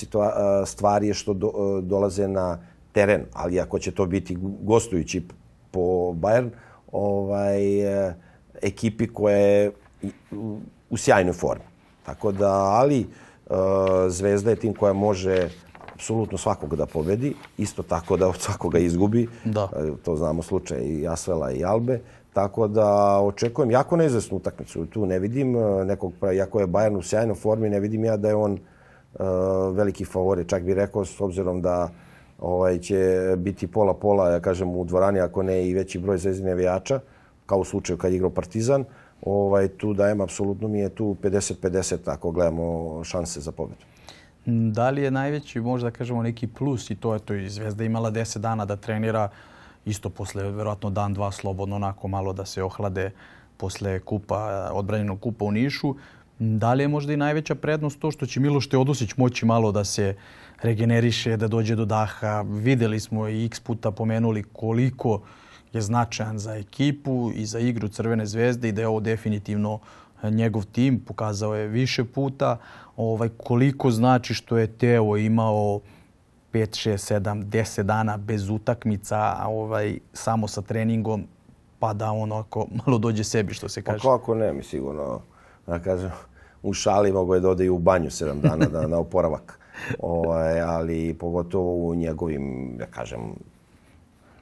stvar je što do, e, dolaze na teren, ali ako će to biti gostujući po Bayern, ovaj, eh, ekipi koja je u sjajnoj formi. Tako da, ali eh, Zvezda je tim koja može apsolutno svakog da pobedi, isto tako da od svakoga izgubi. Da. Eh, to znamo slučaj i Asvela i Albe. Tako da očekujem jako neizvesnu utakmicu. Tu ne vidim nekog, jako je Bayern u sjajnoj formi, ne vidim ja da je on uh, veliki favore. Čak bih rekao, s obzirom da uh, ovaj, će biti pola-pola, ja kažem, u dvorani, ako ne i veći broj zvezdine navijača, kao u slučaju kad je igrao Partizan, ovaj, tu dajem, apsolutno mi je tu 50-50 ako gledamo šanse za pobedu. Da li je najveći, možda kažemo, neki plus i to je to i Zvezda imala 10 dana da trenira isto posle verovatno dan, dva slobodno, onako malo da se ohlade posle kupa, odbranjenog kupa u Nišu. Da li je možda i najveća prednost to što će Miloš Teodosić moći malo da se regeneriše, da dođe do daha. Videli smo i x puta pomenuli koliko je značajan za ekipu i za igru Crvene zvezde i da je ovo definitivno njegov tim, pokazao je više puta. Ovaj, koliko znači što je Teo imao 5, 6, 7, 10 dana bez utakmica, ovaj, samo sa treningom, pa da on ako malo dođe sebi, što se pa kaže. Pa kako ne, mi sigurno, da kažem, u šali mogo je da ode i u banju 7 dana da, na oporavak. Ovaj, ali pogotovo u njegovim, da kažem,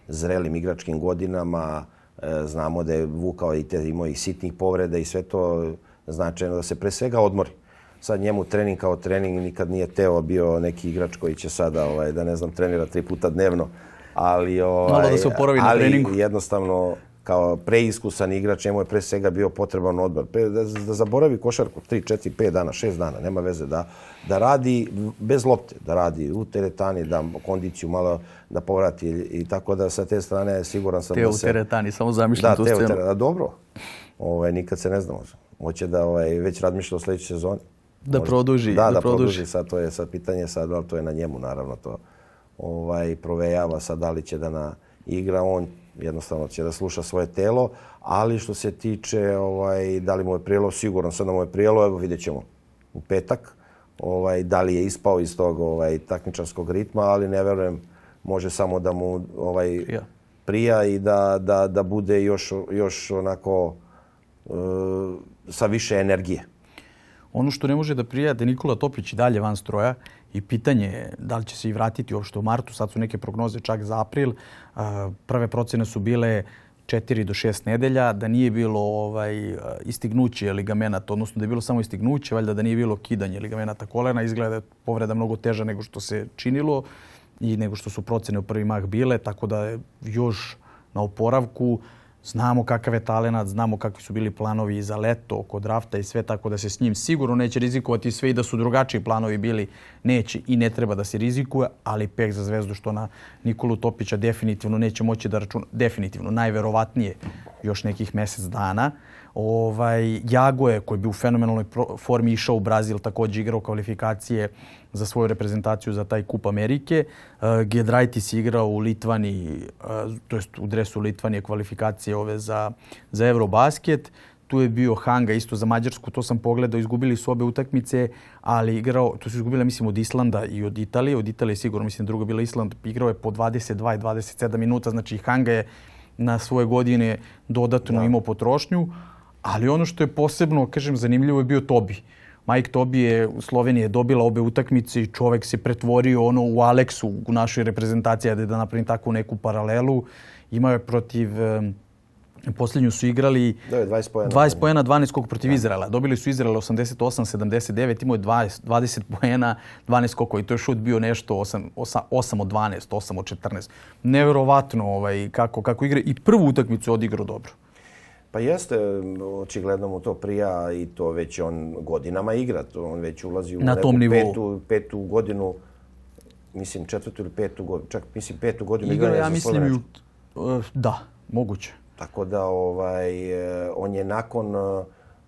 zrelim igračkim godinama, e, znamo da je vukao i te imao i sitnih povreda i sve to značajno da se pre svega odmori. Sad njemu trening kao trening nikad nije teo bio neki igrač koji će sada ovaj da ne znam trenira tri puta dnevno, ali ovaj Malo da se ovaj, oporavi na treningu. Ali jednostavno kao preiskusan igrač, njemu je pre svega bio potreban odbor. Pre, da, da zaboravi košarku 3, 4, 5 dana, 6 dana, nema veze, da, da radi bez lopte, da radi u teretani, da kondiciju malo da povrati i tako da sa te strane siguran sam teo da se... Teo u teretani, samo zamišljam da, tu scenu. Da, teo u teretani, dobro. Ovaj, nikad se ne znamo. Hoće da ovaj, već razmišlja o sledećoj sezoni. Da Možda, produži. Da, da, da produži. produži. Sad to je sad pitanje, sad, ali to je na njemu naravno to ovaj, provejava sad da li će da na igra on jednostavno će da sluša svoje telo, ali što se tiče ovaj, da li mu je prijelo, sigurno sad da mu je prijelo, evo vidjet ćemo u petak ovaj, da li je ispao iz tog ovaj, takmičarskog ritma, ali ne verujem, može samo da mu ovaj, prija. prija i da, da, da bude još, još onako e, sa više energije. Ono što ne može da prija da Nikola Topić i dalje van stroja i pitanje je da li će se i vratiti uopšte u martu. Sad su neke prognoze čak za april. Prve procene su bile 4 do 6 nedelja, da nije bilo ovaj istignuće ligamenata, odnosno da je bilo samo istignuće, valjda da nije bilo kidanje ligamenata kolena, izgleda povreda mnogo teža nego što se činilo i nego što su procene u prvi mah bile, tako da je još na oporavku. Znamo kakav je talenat, znamo kakvi su bili planovi i za leto, oko drafta i sve, tako da se s njim sigurno neće rizikovati sve i da su drugačiji planovi bili, neće i ne treba da se rizikuje, ali pek za zvezdu što na Nikolu Topića definitivno neće moći da računa, definitivno, najverovatnije još nekih mesec dana. Ovaj, Jago je, koji bi u fenomenalnoj formi išao u Brazil, takođe igrao kvalifikacije za svoju reprezentaciju za taj Kup Amerike. Uh, e, Gedraitis igrao u Litvani, uh, to jest u dresu Litvanije kvalifikacije ove za, za Eurobasket. Tu je bio Hanga isto za Mađarsku, to sam pogledao, izgubili su obe utakmice, ali igrao, to su izgubile mislim od Islanda i od Italije, od Italije sigurno, mislim druga bila Island, igrao je po 22 i 27 minuta, znači Hanga je na svoje godine dodatno da. imao potrošnju. Uh, Ali ono što je posebno, kažem, zanimljivo je bio Tobi. Mike Tobi je u Sloveniji dobila obe utakmice i čovek se pretvorio ono u Aleksu u našoj reprezentaciji, ajde da napravim takvu neku paralelu. Imao je protiv um, Poslednju su igrali 20 pojena, 20 pojena 12 skok protiv ja. Izraela. Dobili su Izraela 88, 79, imao je 20, 20 pojena, 12 skokova i to je šut bio nešto 8, 8, 8 od 12, 8 od 14. Neverovatno ovaj, kako, kako igra i prvu utakmicu odigrao dobro. Pa jeste, očigledno mu to prija i to već on godinama igra. To on već ulazi u Na tom nivou. petu, petu godinu, mislim četvrtu ili petu godinu, čak mislim petu godinu igra, igra ja mislim i eh, da, moguće. Tako da ovaj, eh, on je nakon eh,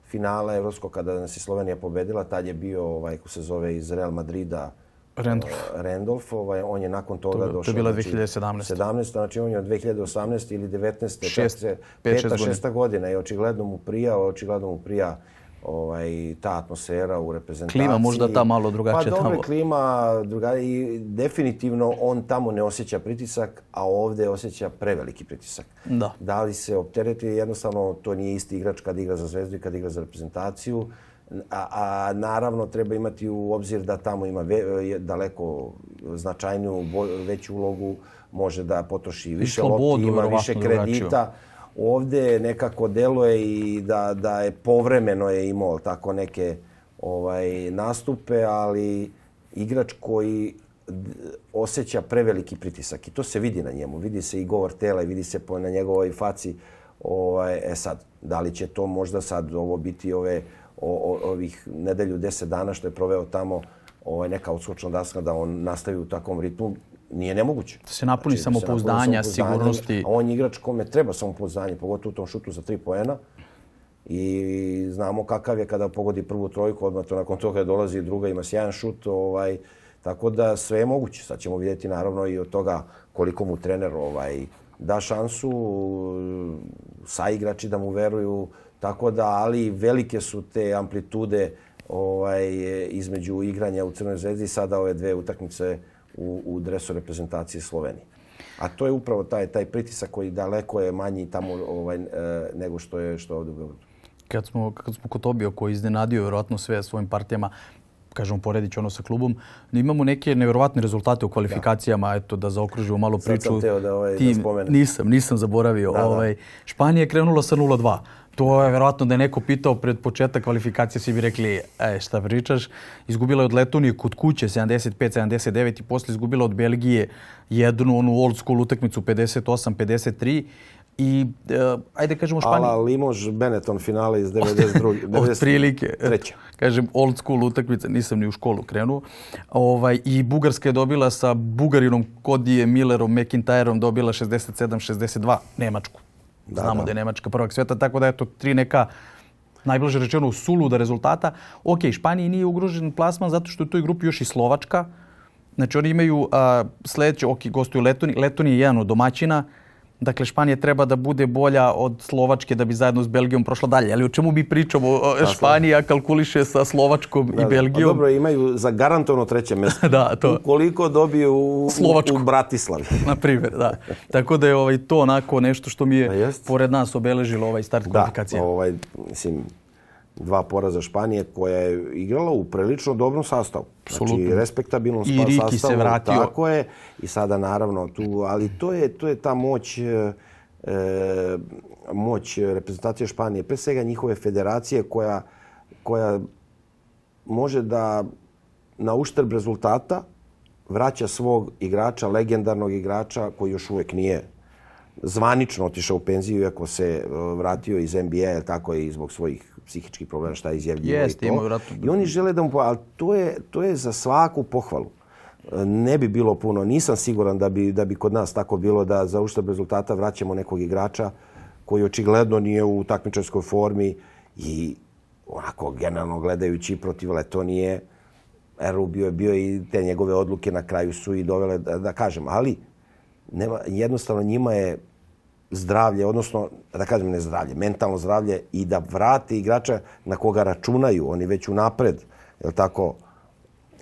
finala evropskog kada nas je Slovenija pobedila, tad je bio, ovaj, ko se zove iz Real Madrida, Randolph. Randolph, ovaj, on je nakon toga to, došao... To je bila 2017. 17, znači, znači on je od 2018. ili 19. Šest, čak se, peta, godina. šesta godina i očigledno mu prija, očigledno mu prija ovaj, ta atmosfera u reprezentaciji. Klima možda ta malo drugačija pa, tamo. Pa dobro, klima drugačija i definitivno on tamo ne osjeća pritisak, a ovde osjeća preveliki pritisak. Da. Da li se optereti, jednostavno to nije isti igrač kad igra za zvezdu i kad igra za reprezentaciju. Uh, A, a naravno treba imati u obzir da tamo ima ve, daleko značajniju, veću ulogu, može da potroši više lopti, ima više kredita. Drugačio ovde nekako deluje i da, da je povremeno je imao tako neke ovaj nastupe, ali igrač koji osjeća preveliki pritisak i to se vidi na njemu, vidi se i govor tela i vidi se po, na njegovoj faci ovaj, e sad, da li će to možda sad ovo biti ove o, o, ovih nedelju, deset dana što je proveo tamo ovaj, neka odskočna daska da on nastavi u takvom ritmu, nije nemoguće. Da se napuni znači, da samopouzdanja, sigurnosti. A on je igrač kome treba samopouzdanje, pogotovo u tom šutu za tri poena. I znamo kakav je kada pogodi prvu trojku, odmah to nakon toga dolazi druga, ima sjajan šut. Ovaj, tako da sve je moguće. Sad ćemo vidjeti naravno i od toga koliko mu trener ovaj, da šansu, sa igrači da mu veruju, Tako da, ali velike su te amplitude ovaj, između igranja u Crnoj zvezdi i sada ove dve utakmice u, u dresu reprezentacije Slovenije. A to je upravo taj, taj pritisak koji daleko je manji tamo ovaj, e, nego što je što ovdje u Beogradu. Kad smo, kad smo kod Tobio koji iznenadio vjerojatno sve svojim partijama, kažemo, poredit ono sa klubom, da imamo neke nevjerovatne rezultate u kvalifikacijama, da. eto, da zaokružimo malo priču. Sad sam teo da, ovaj, Ti, da spomenem. Nisam, nisam zaboravio. Da, da. Ovaj, Španija je krenula sa 0-2. To je verovatno da je neko pitao pred početak kvalifikacije, svi bi rekli, e, šta pričaš, izgubila je od Letonije kod kuće 75-79 i posle izgubila od Belgije jednu onu old school utakmicu 58-53 i, uh, ajde kažemo Španija... Ala Limož Benetton finale iz 92. 92 [laughs] od prilike. Treća. Kažem, old school utakmica, nisam ni u školu krenuo. Ovaj, I Bugarska je dobila sa Bugarinom, Kodije, Millerom, McIntyreom dobila 67-62 Nemačku. Da, Znamo da. da je Nemačka prvak sveta, tako da eto tri neka najbliže rečeno sulu suluda rezultata. Ok, Španiji nije ugrožen plasman zato što je u toj grupi još i Slovačka. Znači oni imaju a, sledeće, ok, gostuju Letoni. Letoni je jedan od domaćina. Dakle, Španija treba da bude bolja od Slovačke da bi zajedno s Belgijom prošla dalje. Ali o čemu bi pričamo? Španija kalkuliše sa Slovačkom da, i da. Belgijom. Pa dobro, imaju za garantovno treće mesto. [laughs] da, to. Ukoliko dobiju u, Slovačku. u Bratislavi. [laughs] Na primjer, da. Tako da je ovaj, to onako nešto što mi je pored nas obeležilo ovaj start da, kvalifikacije. Da, ovaj, mislim, dva poraza Španije koja je igrala u prilično dobrom sastavu. Absolutno. Znači, respektabilnom I Riki sastavu. se vratio. Tako je. I sada naravno tu, ali to je, to je ta moć e, e, moć reprezentacije Španije, pre svega njihove federacije koja, koja može da na uštrb rezultata vraća svog igrača, legendarnog igrača koji još uvek nije zvanično otišao u penziju, iako se e, vratio iz NBA, tako je i zbog svojih psihički problem, šta izjavljuje yes, i to. Imaju ratu... I oni žele da mu... Ali to je, to je za svaku pohvalu. Ne bi bilo puno. Nisam siguran da bi, da bi kod nas tako bilo da za uštab rezultata vraćamo nekog igrača koji očigledno nije u takmičarskoj formi i onako generalno gledajući protiv Letonije, Erubio je bio i te njegove odluke na kraju su i dovele da, da kažem. Ali nema, jednostavno njima je zdravlje, odnosno, da kažem ne zdravlje, mentalno zdravlje i da vrati igrača na koga računaju, oni već unapred, je li tako,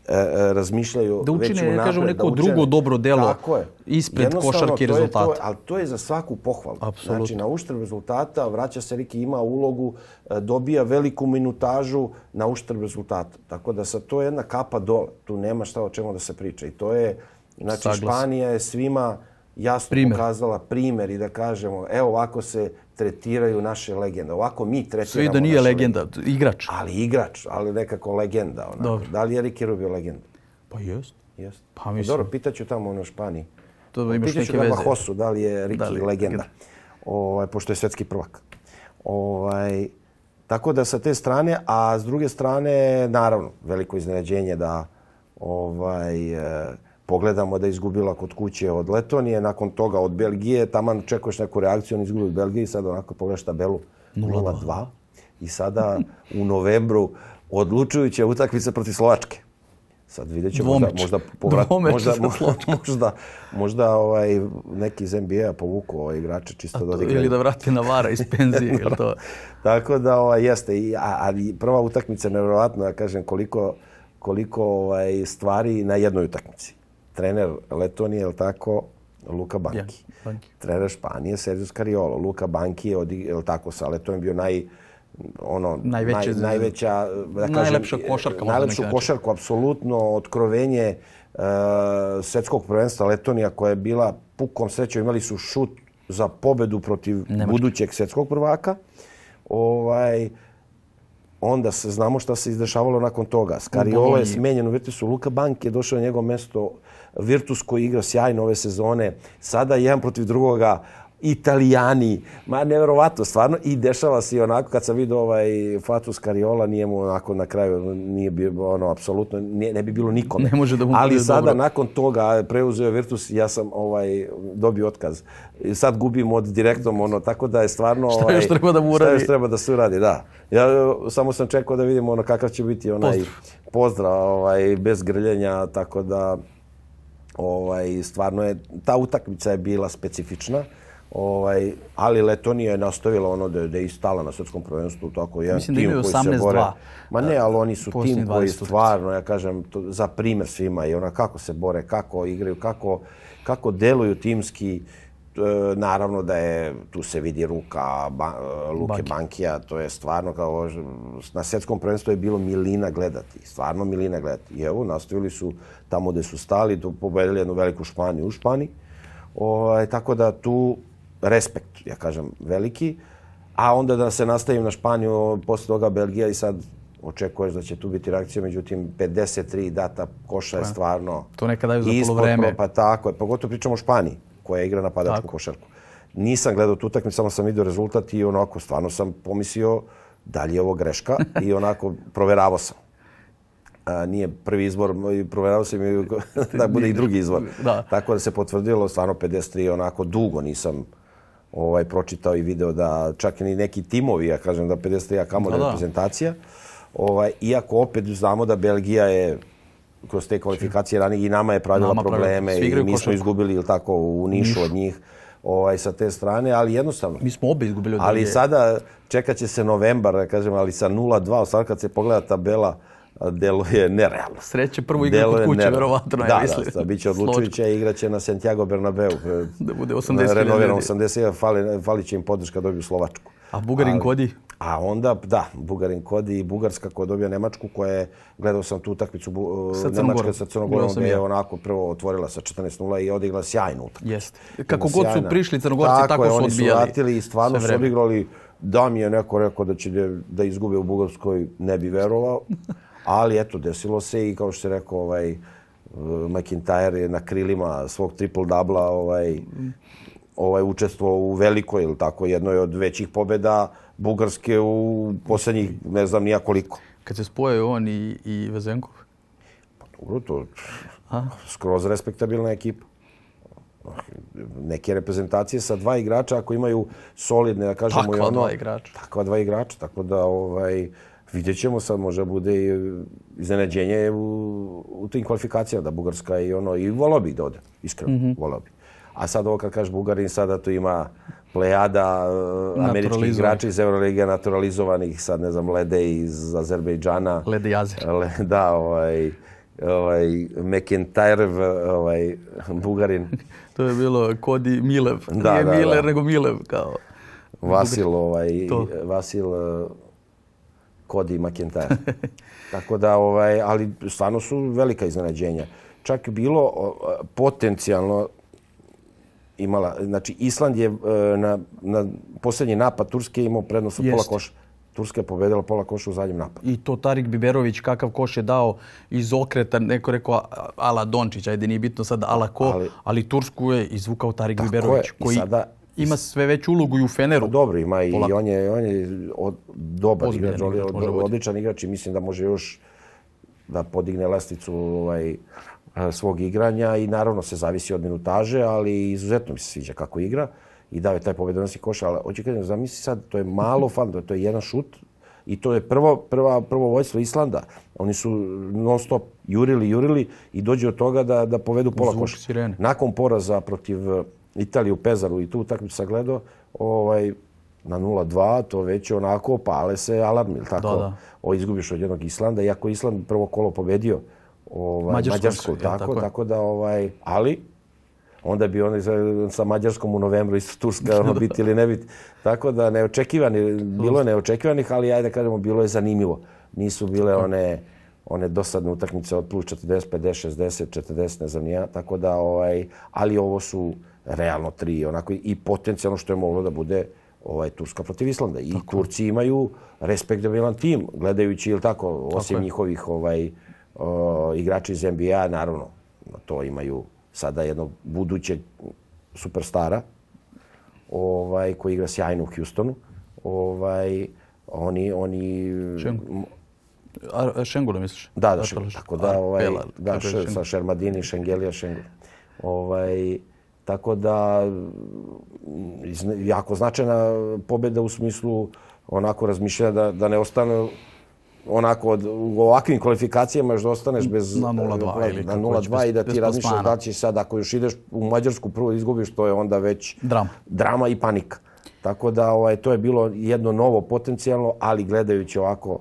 e, e, razmišljaju da učine, već da unapred. Da učine, neko drugo dobro delo tako je. ispred košarke rezultata. To, ali to je za svaku pohvalu. Absolutno. Znači, na uštrb rezultata vraća se Riki, ima ulogu, e, dobija veliku minutažu na uštrb rezultata. Tako da sa to je jedna kapa dole. Tu nema šta o čemu da se priča. I to je, znači, Saglas. Španija je svima jasno primer. pokazala primer i da kažemo, evo ovako se tretiraju naše legende. Ovako mi tretiramo Sve da nije legenda, legende, igrač. Ali igrač, ali nekako legenda. Ona. Dobro. Da li je Rikiru bio legenda? Pa jest. Jest. Pa mislim. Dobro, pitaću tamo ono Španiji. To imaš pitaću neke veze. Hosu, da li je Riki da li je legenda. legenda. Ovaj, pošto je svetski prvak. Ovaj, tako da sa te strane, a s druge strane, naravno, veliko iznenađenje da ovaj, eh, pogledamo da je izgubila kod kuće od Letonije, nakon toga od Belgije, taman čekuješ neku reakciju, on izgubi od Belgije i sad onako pogledaš tabelu 0-2 i sada u novembru odlučujuća utakmica protiv Slovačke. Sad vidjet ćemo možda, možda, povrat, možda, možda, [laughs] možda, možda ovaj, neki iz NBA povuku ovaj igrače čisto da to, da odigraju. Ili da vrati na vara iz penzije. ili [laughs] da. to. Tako da ovaj, jeste, I, a, ali prva utakmica je nevjerojatna, da kažem koliko, koliko ovaj, stvari na jednoj utakmici trener Letonije, je li tako, Luka Banki. Yeah, Banki. Trener Španije, Sergio Scariolo. Luka Banki je, odi, je li tako, sa Letonijom bio naj ono najveće, naj, najveća da kažem, najlepša košarka najlepšu e, košarku apsolutno otkrovenje uh, svetskog prvenstva Letonija koja je bila pukom srećom imali su šut za pobedu protiv Nemačka. budućeg svjetskog prvaka. Ovaj, onda se, znamo šta se izdešavalo nakon toga. Skariolo je smenjen u Virtusu, Luka Bank je došao na njegovo mesto Virtus koji igra sjajno ove sezone, sada jedan protiv drugoga, Italijani, ma neverovatno stvarno i dešava se i onako kad sam vidio ovaj Fatus Cariola nije mu onako na kraju nije bio ono apsolutno ne, ne bi bilo nikome. [laughs] Ne može da mu Ali sada dobro. nakon toga preuzeo Virtus ja sam ovaj dobio otkaz. I Sad gubim od direktnom ono tako da je stvarno [laughs] ovaj, šta još treba da mu uradi? Šta još treba da se uradi, da. Ja samo sam čekao da vidimo ono kakav će biti onaj pozdrav, pozdrav ovaj bez grljenja tako da Ovaj, stvarno je, ta utakmica je bila specifična. Ovaj, ali Letonija je nastavila ono da, je, da je stala na svetskom prvenstvu tako jedan Mislim da tim da koji se bore. Ma ne, ali oni su tim koji stvarno, ja kažem, to, za primer svima i ona kako se bore, kako igraju, kako, kako deluju timski. Uh, E, naravno da je, tu se vidi ruka ba, e, Luke Banki. Bankija, to je stvarno kao, na svetskom prvenstvu je bilo milina gledati, stvarno milina gledati. I evo, nastavili su tamo gde su stali, tu pobedili jednu veliku Španiju u Španiji. Ovaj, tako da tu respekt, ja kažem, veliki. A onda da se nastavim na Španiju, posle toga Belgija i sad očekuješ da će tu biti reakcija, međutim 53 data koša je pa, stvarno... To nekad daju za polovreme. Pa tako je, pogotovo pričamo o Španiji koja igra napadačku Tako. košarku. Nisam gledao tu utakmicu, samo sam vidio rezultat i onako stvarno sam pomislio da li je ovo greška i onako proveravao sam. A, nije prvi izbor, proveravao sam i [laughs] da bude i drugi izbor. Da. Tako da se potvrdilo stvarno 53 onako dugo nisam ovaj pročitao i video da čak i neki timovi, ja kažem da 53, a kamo da, da, da reprezentacija. Ovaj, iako opet znamo da Belgija je kroz te kvalifikacije ranije i nama je pravila nama probleme i mi smo izgubili ili tako u Nišu, od njih ovaj, sa te strane, ali jednostavno. Mi smo obe izgubili od Ali je. sada čekat će se novembar, da kažem, ali sa 0-2, sad kad se pogleda tabela, deluje nerealno. Sreće prvu igru kod kuće, verovatno. Da, da, da, bit će [laughs] odlučujuća i igraće na Santiago Bernabeu. da bude 80 Renovirano 80 fali, fali će im podrška da dobiju Slovačku. A Bugarin Ali, kodi? A onda, da, Bugarin kodi i Bugarska koja dobija Nemačku koja je, gledao sam tu utakmicu sa e, Nemačka sa Crnogorom gdje je onako prvo otvorila sa 14-0 i odigla sjajnu utakmicu. Jeste. Kako god su prišli Crnogorci, tako, tako je, su oni odbijali. Oni su vratili i stvarno su odigrali. Da mi je neko rekao da će da, da izgube u Bugarskoj, ne bi verovao. Ali eto, desilo se i kao što se rekao, ovaj, e, McIntyre je na krilima svog triple-dubla ovaj, ovaj, učestvo u velikoj, ili tako, jednoj od većih pobeda. Bugarske u poslednjih ne znam nija koliko. Kad se spoje on i, i Vezenkov? Pa dobro, to A? skroz respektabilna ekipa. Neke reprezentacije sa dva igrača ako imaju solidne, da kažemo... Takva i ono, dva igrača. Takva dva igrača, tako da ovaj, vidjet ćemo sad, možda bude i iznenađenje u, u tim kvalifikacijama da Bugarska i ono, i volao bih da ode, iskreno, mm -hmm. volao bih. A sad ovo kad kažeš Bugarin, sada tu ima plejada e, američkih igrača iz Euroliga naturalizovanih, sad ne znam, Lede iz Azerbejdžana. Lede i Azer. Da, ovaj, ovaj, McIntyrev, ovaj, Bugarin. [laughs] to je bilo Kodi Milev. Da, Nije da, Miler, da. nego Milev, kao. Vasil, ovaj, to. Vasil e, Kodi McIntyre. [laughs] Tako da, ovaj, ali stvarno su velika iznenađenja. Čak bilo potencijalno imala, znači Island je e, na, na poslednji napad Turske imao prednost od pola koša. Turska je pobedila pola koša u zadnjem napadu. I to Tarik Biberović kakav koš je dao iz okreta, neko rekao ala Dončić, ajde nije bitno sad ala ko, ali, ali Tursku je izvukao Tarik Biberović. Je. koji sada, ima sve veću ulogu i u Feneru. Pa dobro, ima i Polako. on je, on je od, dobar Ozbiljan igrač, igrač odličan igrač i mislim da može još da podigne lesticu ovaj, E, svog igranja i naravno se zavisi od minutaže, ali izuzetno mi se sviđa kako igra i dao je taj pobedonosni koš, ali hoću kažem, zamisli sad, to je malo fan, to je jedan šut i to je prvo, prva, prvo vojstvo Islanda. Oni su non stop jurili, jurili i dođe od toga da, da povedu pola Zvuk koša. Sirene. Nakon poraza protiv e, Italije u Pezaru i tu utakmicu sam gledao, ovaj, na 0-2, to već onako pale se alarm, ili tako? Da, da. O, izgubiš od jednog Islanda, iako Island prvo kolo pobedio ovaj, Mađarsku, Mađarsku tako, tako, je. tako da, ovaj, ali onda bi oni sa Mađarskom u novembru iz Turska ono, [laughs] da. biti ili ne biti. Tako da neočekivani, bilo je neočekivanih, ali ajde da kažemo, bilo je zanimljivo. Nisu bile one, one dosadne utakmice od plus 40, 50, 60, 40, ne znam ja. Tako da, ovaj, ali ovo su realno tri onako i potencijalno što je moglo da bude ovaj Turska protiv Islanda i tako. Turci imaju respektabilan tim gledajući ili tako osim tako njihovih ovaj o, igrači iz NBA, naravno, to imaju sada jednog budućeg superstara ovaj, koji igra sjajno u Houstonu. Ovaj, oni, oni... Šengu. Šengula da misliš? Da, da, Šengula. Tako da, ovaj, Pela, da še, sa Šermadini, Šengelija, Šengula. Ovaj, tako da, jako značajna pobjeda u smislu onako razmišljanja da, da ne ostane onako od, u ovakvim kvalifikacijama još da ostaneš bez... Na 0-2 e, ili Na 0-2 i da ti razmišljaš da ćeš sad, ako još ideš u Mađarsku prvo da izgubiš, to je onda već drama, drama i panika. Tako da ovaj, to je bilo jedno novo potencijalno, ali gledajući ovako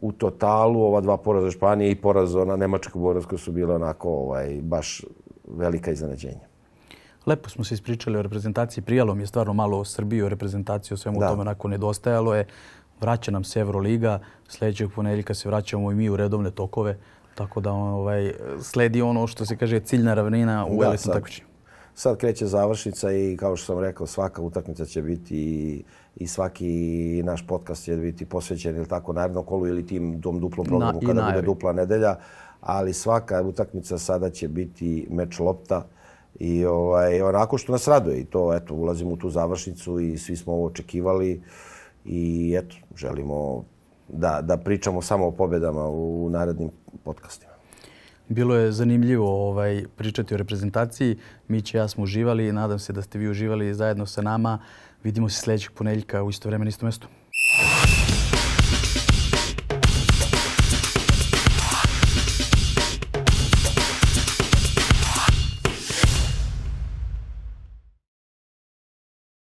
u totalu, ova dva poraza Španije i poraz na Nemačku Borovsku su bile onako ovaj, baš velika iznenađenja. Lepo smo se ispričali o reprezentaciji. Prijalo mi je stvarno malo o Srbiji, o reprezentaciji, o svemu da. tome onako nedostajalo je vraća nam se Euroliga, sledećeg ponedeljka se vraćamo i mi u redovne tokove, tako da ovaj, sledi ono što se kaže ciljna ravnina u da, elitnom takmičenju. Sad kreće završnica i kao što sam rekao, svaka utakmica će biti i, svaki naš podcast će biti posvećen ili tako narednom kolu ili tim dom duplom programu Na, kada najavi. bude dupla nedelja, ali svaka utakmica sada će biti meč lopta i ovaj, onako što nas raduje i to eto ulazimo u tu završnicu i svi smo ovo očekivali i eto, želimo da, da pričamo samo o pobedama u narednim podcastima. Bilo je zanimljivo ovaj, pričati o reprezentaciji. Mi će ja smo uživali i nadam se da ste vi uživali zajedno sa nama. Vidimo se sledećeg ponedjeljka u isto vreme na isto mesto.